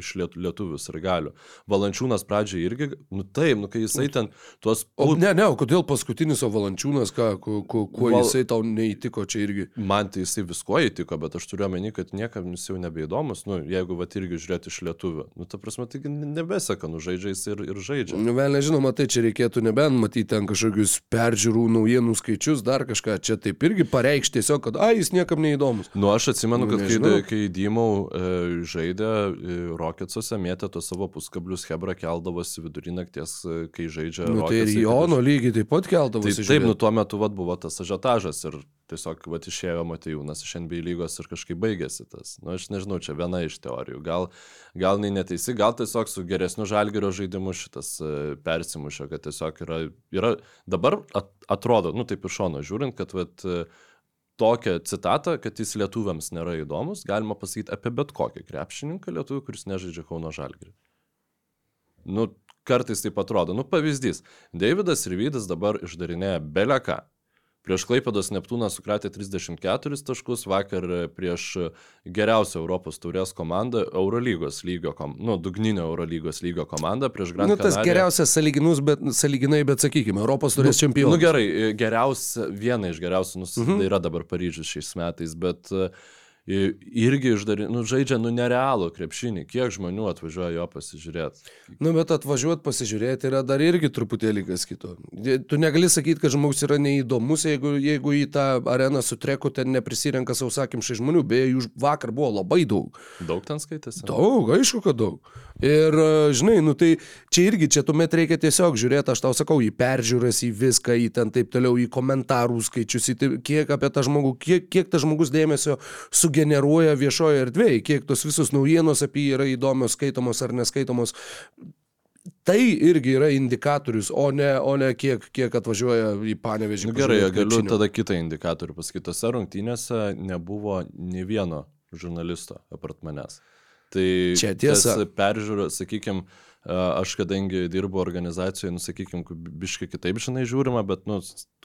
iš liet, lietuvių ir galių. Valančiūnas pradžiai irgi, nu taip, nu kai jisai ten tuos...
O ne, ne, o kodėl paskutinis, o Valančiūnas, ką, kuo, kuo,
Val-
jisai tau neįtiko čia irgi?
Man tai jisai visko įtiko, bet aš turiu omeny, kad niekam jis jau nebeįdomus, nu, jeigu va irgi žiūrėti iš lietuvių. Nu, ta prasme, taigi nebeseka, nu, žaidžia jis ir, ir žaidžia.
Nu, vėl nežinoma, tai čia reikėtų nebent matyti ten kažkokius peržiūrų, naujienų skaičius, dar kažką. Čia taip irgi pareikšti tiesiog, kad, ai, jis niekam neįdomus.
Nu, aš atsimenu,
Nu,
kad kai,
nežinau.
kai Dymau e, žaidė e, Rocketsuose, mėtė tos savo puskablius, Hebra keldavosi vidurį nakties, e, kai žaidžia
Nu, tai ir Jono
aš-
lygiai taip pat
Tai
keldavosi.
taip, nu tuo metu vat, buvo tas ažiotažas ir tiesiog vat, išėjo Matejūnas iš NBA lygos ir kažkaip baigėsi tas. Na, nu, aš nežinau, čia viena iš teorijų. Gal, gal nei neteisi, gal tiesiog su geresniu žalgerio žaidimu šitas e, persimušė, kad tiesiog yra, yra dabar at, atrodo, nu taip iš šono žiūrint, kad vat, e, tokią citatą, kad jis lietuviams nėra įdomus, galima pasakyti apie bet kokį krepšininką lietuvį, kuris nežaidžia Kauno žalgerį. Nu, kartais taip atrodo. Nu, pavyzdys. Davidas ir Vydas dabar išdarinėja beleką. Prieš Klaipėdos Neptūną sukratė 34 taškus, vakar prieš geriausią Europos taurės komandą, Eurolygos lygio, kom, nu, dugninio Eurolygos lygio komandą prieš Grand
Nu, tas
Canariją.
geriausias saliginus, bet, saliginai, bet sakykime, Europos turės čempioną.
Nu gerai, geriausia, viena iš geriausių, nu,
Mhm.
yra dabar Paryžius šiais metais, bet e, irgi išdari, nu, žaidžia, nu, nerealų krepšinį. Kiek žmonių atvažiuoja jo pasižiūrėti?
Nu, bet atvažiuoti pasižiūrėti yra dar irgi truputėlį kas kito. Tu negali sakyti, kad žmogus yra neįdomus, jeigu, jeigu į tą areną su treku ten neprisirenka sausakimšai žmonių. Beje, jų vakar buvo labai daug.
Daug ten skaitėsi?
Daug, aišku, kad daug. Ir, e, žinai, nu tai čia irgi, čia tuomet reikia tiesiog žiūrėti, aš tau sakau, į peržiūras, į viską, į ten taip toliau, į komentarų skaičius, į tai, kiek apie tą žmogų, kiek, kiek tas žmogus dėmesio sugeneruoja viešoje erdvėje, kiek tos visos naujienos apie jį yra įdomios, skaitomos ar neskaitomos. Tai irgi yra indikatorius, o ne, o ne kiek, kiek atvažiuoja į panevežį.
Nu, gerai, galiu tada kitą indikatorių pasakyti. Tose rungtynėse nebuvo nei vieno žurnalisto apart manęs. Tai
Čia tiesa.
tas Peržiūrė, sakykime, aš kadangi dirbu organizacijoje, nu, sakykime, biškai kitaip žinai žiūrima, bet, nu,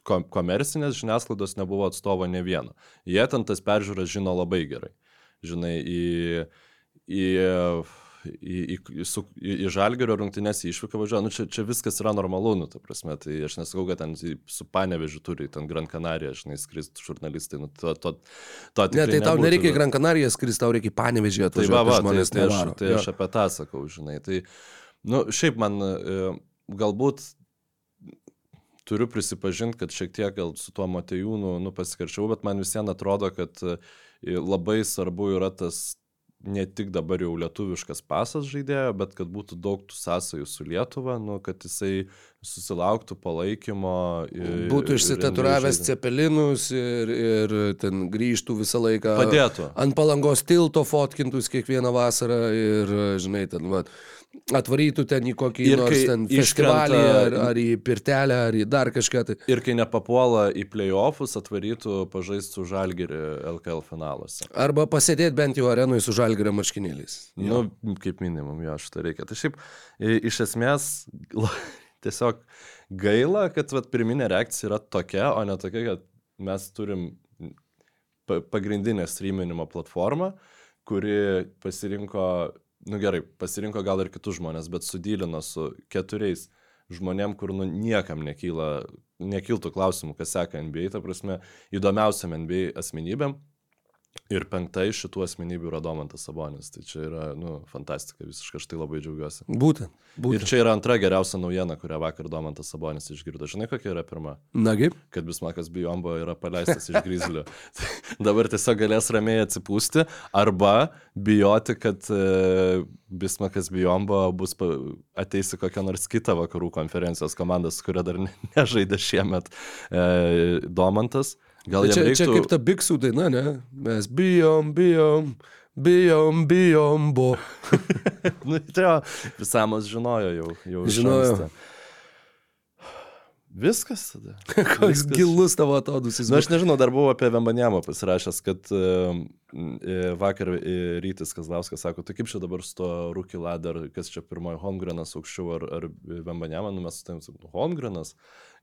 ko- komercinės žiniasklaidos nebuvo atstovo ne vieno. Jie ten tas peržiūras žino labai gerai. Žinai, į, į, į, į, į, su, į, į žalgerio rungtynės išvyką važiuoja, nu čia, čia viskas yra normalu, nu, ta prasme, tai aš nesakau, kad ten į- su panevežiu turi, ten Gran Canaria, žinai, skrist žurnalistai, nu, to, to, to
Ne, tai tau nereikia į Gran Canaria skristi, tau reikia į panevežį
Tai
atvažiuoti.
va, va, tai,
žmonės
tai, aš,
nevaro.
tai aš apie tą sakau, žinai. Tai, nu, šiaip man e, galbūt turiu prisipažinti, kad šiek tiek gal su tuo Matejūnu nu, pasikarčiau, bet man visiems atrodo, kad e, labai svarbu yra tas ne tik dabar jau lietuviškas pasas žaidėjo, bet kad būtų daug tų sąsajų su Lietuva, nu, kad jisai susilauktų palaikymo. ir-
Būtų išsitaturavęs cepelinus ir, ir ten grįžtų visą laiką.
Padėtų.
Ant palangos tilto fotkintųs kiekvieną vasarą ir, žinai, ten, va, atvarytų ten į kokį
Ir
nors ten festivalį ar, ar į pirtelę, ar į dar kažką. Tai.
Ir kai nepapuola į playoffus, atvarytų pažaisti su Žalgiri LKL finaluose.
Arba pasėdėti bent jau arenui su žalgerio marškinėliais.
Nu, kaip minimum, jo, šitą reikia. Tai šiaip, iš esmės, tiesiog gaila, kad vat, pirminė reakcija yra tokia, o ne tokia, kad mes turim pa- pagrindinę streaminimo platformą, kuri pasirinko, nu gerai, pasirinko gal ir kitus žmonės, bet sudylino su keturiais žmonėm, kur nu niekam nekyla, nekiltų klausimų, kas seka NBA, ta prasme, įdomiausiam NBA asmenybėm. Ir penkta iš šitų asmenybių yra Domantas Sabonis. Tai čia yra, nu, fantastika, visiškai aš tai labai džiaugiuosi.
Būtent.
Ir
būtent.
čia yra antra geriausia naujiena, kurią vakar Domantas Sabonis išgirdo. Žinai, kokia yra pirma?
Nagi,
Kad Bismakas Bijombo yra paleistas iš Grizlio. Dabar tiesiog galės ramiai atsipūsti arba bijoti, kad e, Bismakas Bijombo bus pa- ateis į kokią nors kitą vakarų konferencijos komandą, su kuria dar ne- nežaidė šiemet e, Domantas. Gal
čia,
reiktų...
čia kaip ta biksų daina, ne? Mes bijom, bijom, bijom, bijom, bo.
Nu, tai jo, visamas žinojo jau. jau
Žinojo.
anksto. Viskas tada.
Koks
Viskas.
gilus tavo atodusis.
Na, aš nežinau, dar buvau apie Vembanėmą pasirašęs, kad uh, vakar e, Rytis Kazlauskas sako, tai kaip čia dabar su to Rūki Ladar, kas čia pirmoji Holmgrenas aukščiau ar, ar Vembanėmą, nu mes su tavim sakom, Holmgrenas.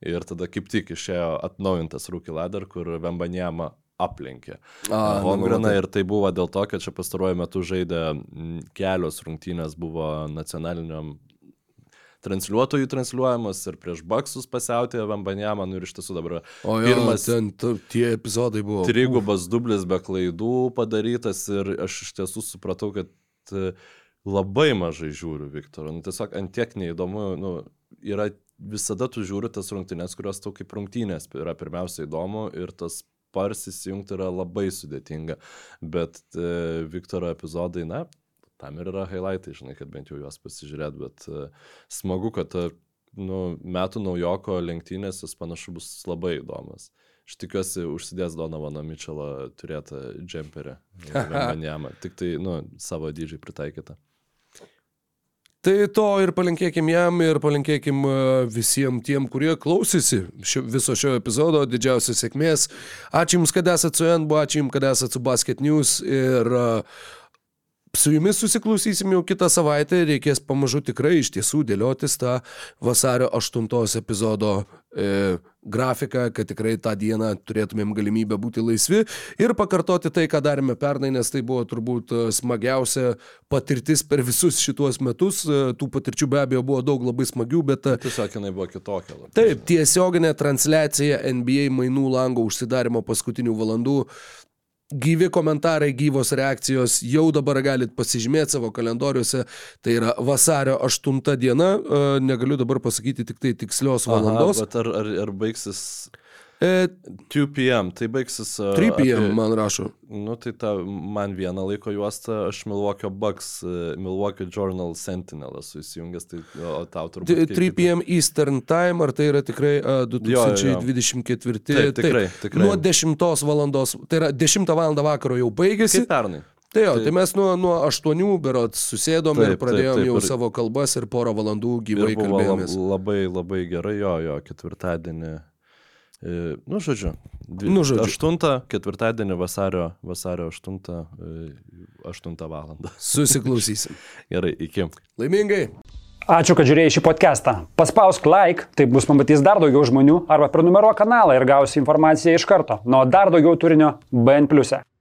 Ir tada kaip tik išėjo atnaujintas Rūki Ladar, kur Vembanėmą aplenkė.
Nu,
Holmgreną
matai.
ir tai buvo dėl to, kad čia pastaruoju metu žaidė kelios rungtynės buvo nacionaliniam transliuotojų transliuojamas ir prieš Baksus pasiautė Vembanėmą, nu ir iš tiesų dabar
O jo,
pirmas
ten tie epizodai buvo.
trigubas dublis be klaidų padarytas ir aš iš tiesų supratau, kad e, labai mažai žiūriu Viktorą. Nu, tiesiog antiek neįdomu, nu, yra visada tu žiūri tas rungtynės, kurios tau kaip rungtynės yra pirmiausia įdomu ir tas parsisijungti yra labai sudėtinga. Bet e, Viktoro epizodai, na, tam ir yra highlightai, žinai, kad bent jau juos pasižiūrėt, bet e, smagu, kad e, nu, metų naujoko lenktynės jis panašu bus labai įdomus. Aš tikiuosi, užsidės Donovano Mitchellą turėtą džemperį. Vembanjamą. Tik tai, nu, savo dydžiai pritaikytą.
Tai to ir palinkėkim jam ir palinkėkim e, visiems tiem, kurie klausėsi šio, viso šio epizodo. Didžiausios sėkmės. Ačiū Jums, kad esate su NBO, ačiū Jums, kad esate su Basket News ir uh, su Jumis susiklausysim jau kitą savaitę. Reikės pamažu tikrai iš tiesų dėliotis tą vasario 8 epizodo e, grafiką, kad tikrai tą dieną turėtumėm galimybę būti laisvi ir pakartoti tai, ką darėme pernai, nes tai buvo turbūt e, smagiausia patirtis per visus šituos metus. E, Tų patirčių be abejo buvo daug labai smagių, bet e,
Tiesiog jinai buvo kitokia. Labai.
Taip, tiesioginė transliacija NBA mainų lango užsidarimo paskutinių valandų. Gyvi komentarai, gyvos reakcijos, jau dabar galit pasižymėti savo kalendoriuose. Tai yra vasario 8 diena, e, negaliu dabar pasakyti tik tai tikslios valandos.
Aha, bet ar, ar, ar baigsis
E,
2 p.m. Tai baigsis... uh,
3 p.m.
apie-
man rašo.
Nu, tai ta, man vieną laiko juostą, aš Milwaukee Bucks, uh, Milwaukee Journal Sentinel esu įsijungęs, tai o tau turbūt...
T-
kaip
3
kitaip?
p.m. Eastern Time, ar tai yra tikrai a,
jo, jo.
2024?
Taip, tikrai, tikrai.
Nuo 10 valandos, tai yra 10 val. vakaro jau baigėsi.
Kaip pernai.
Tai jo,
Taip.
tai mes nuo, nuo 8 berots susėdom
Taip,
ir pradėjom
taip, taip,
jau
ir-
savo kalbas ir porą valandų gyvai kalbėjomės.
labai, labai gerai, jo, jo, ketvirtadienį. E, nu, žodžiu. Dvi,
Nu, žodžiu.
8, ketvirtadienį vasario, vasario 8, e, 8 valandą.
Susiklausysim.
Gerai, iki.
Laimingai.
Ačiū, kad žiūrėjai šį podcastą. Paspausk like, taip bus pamatys dar daugiau žmonių, arba prenumeruok kanalą ir gausi informaciją iš karto. Nuo dar daugiau turinio BN ⁇. e.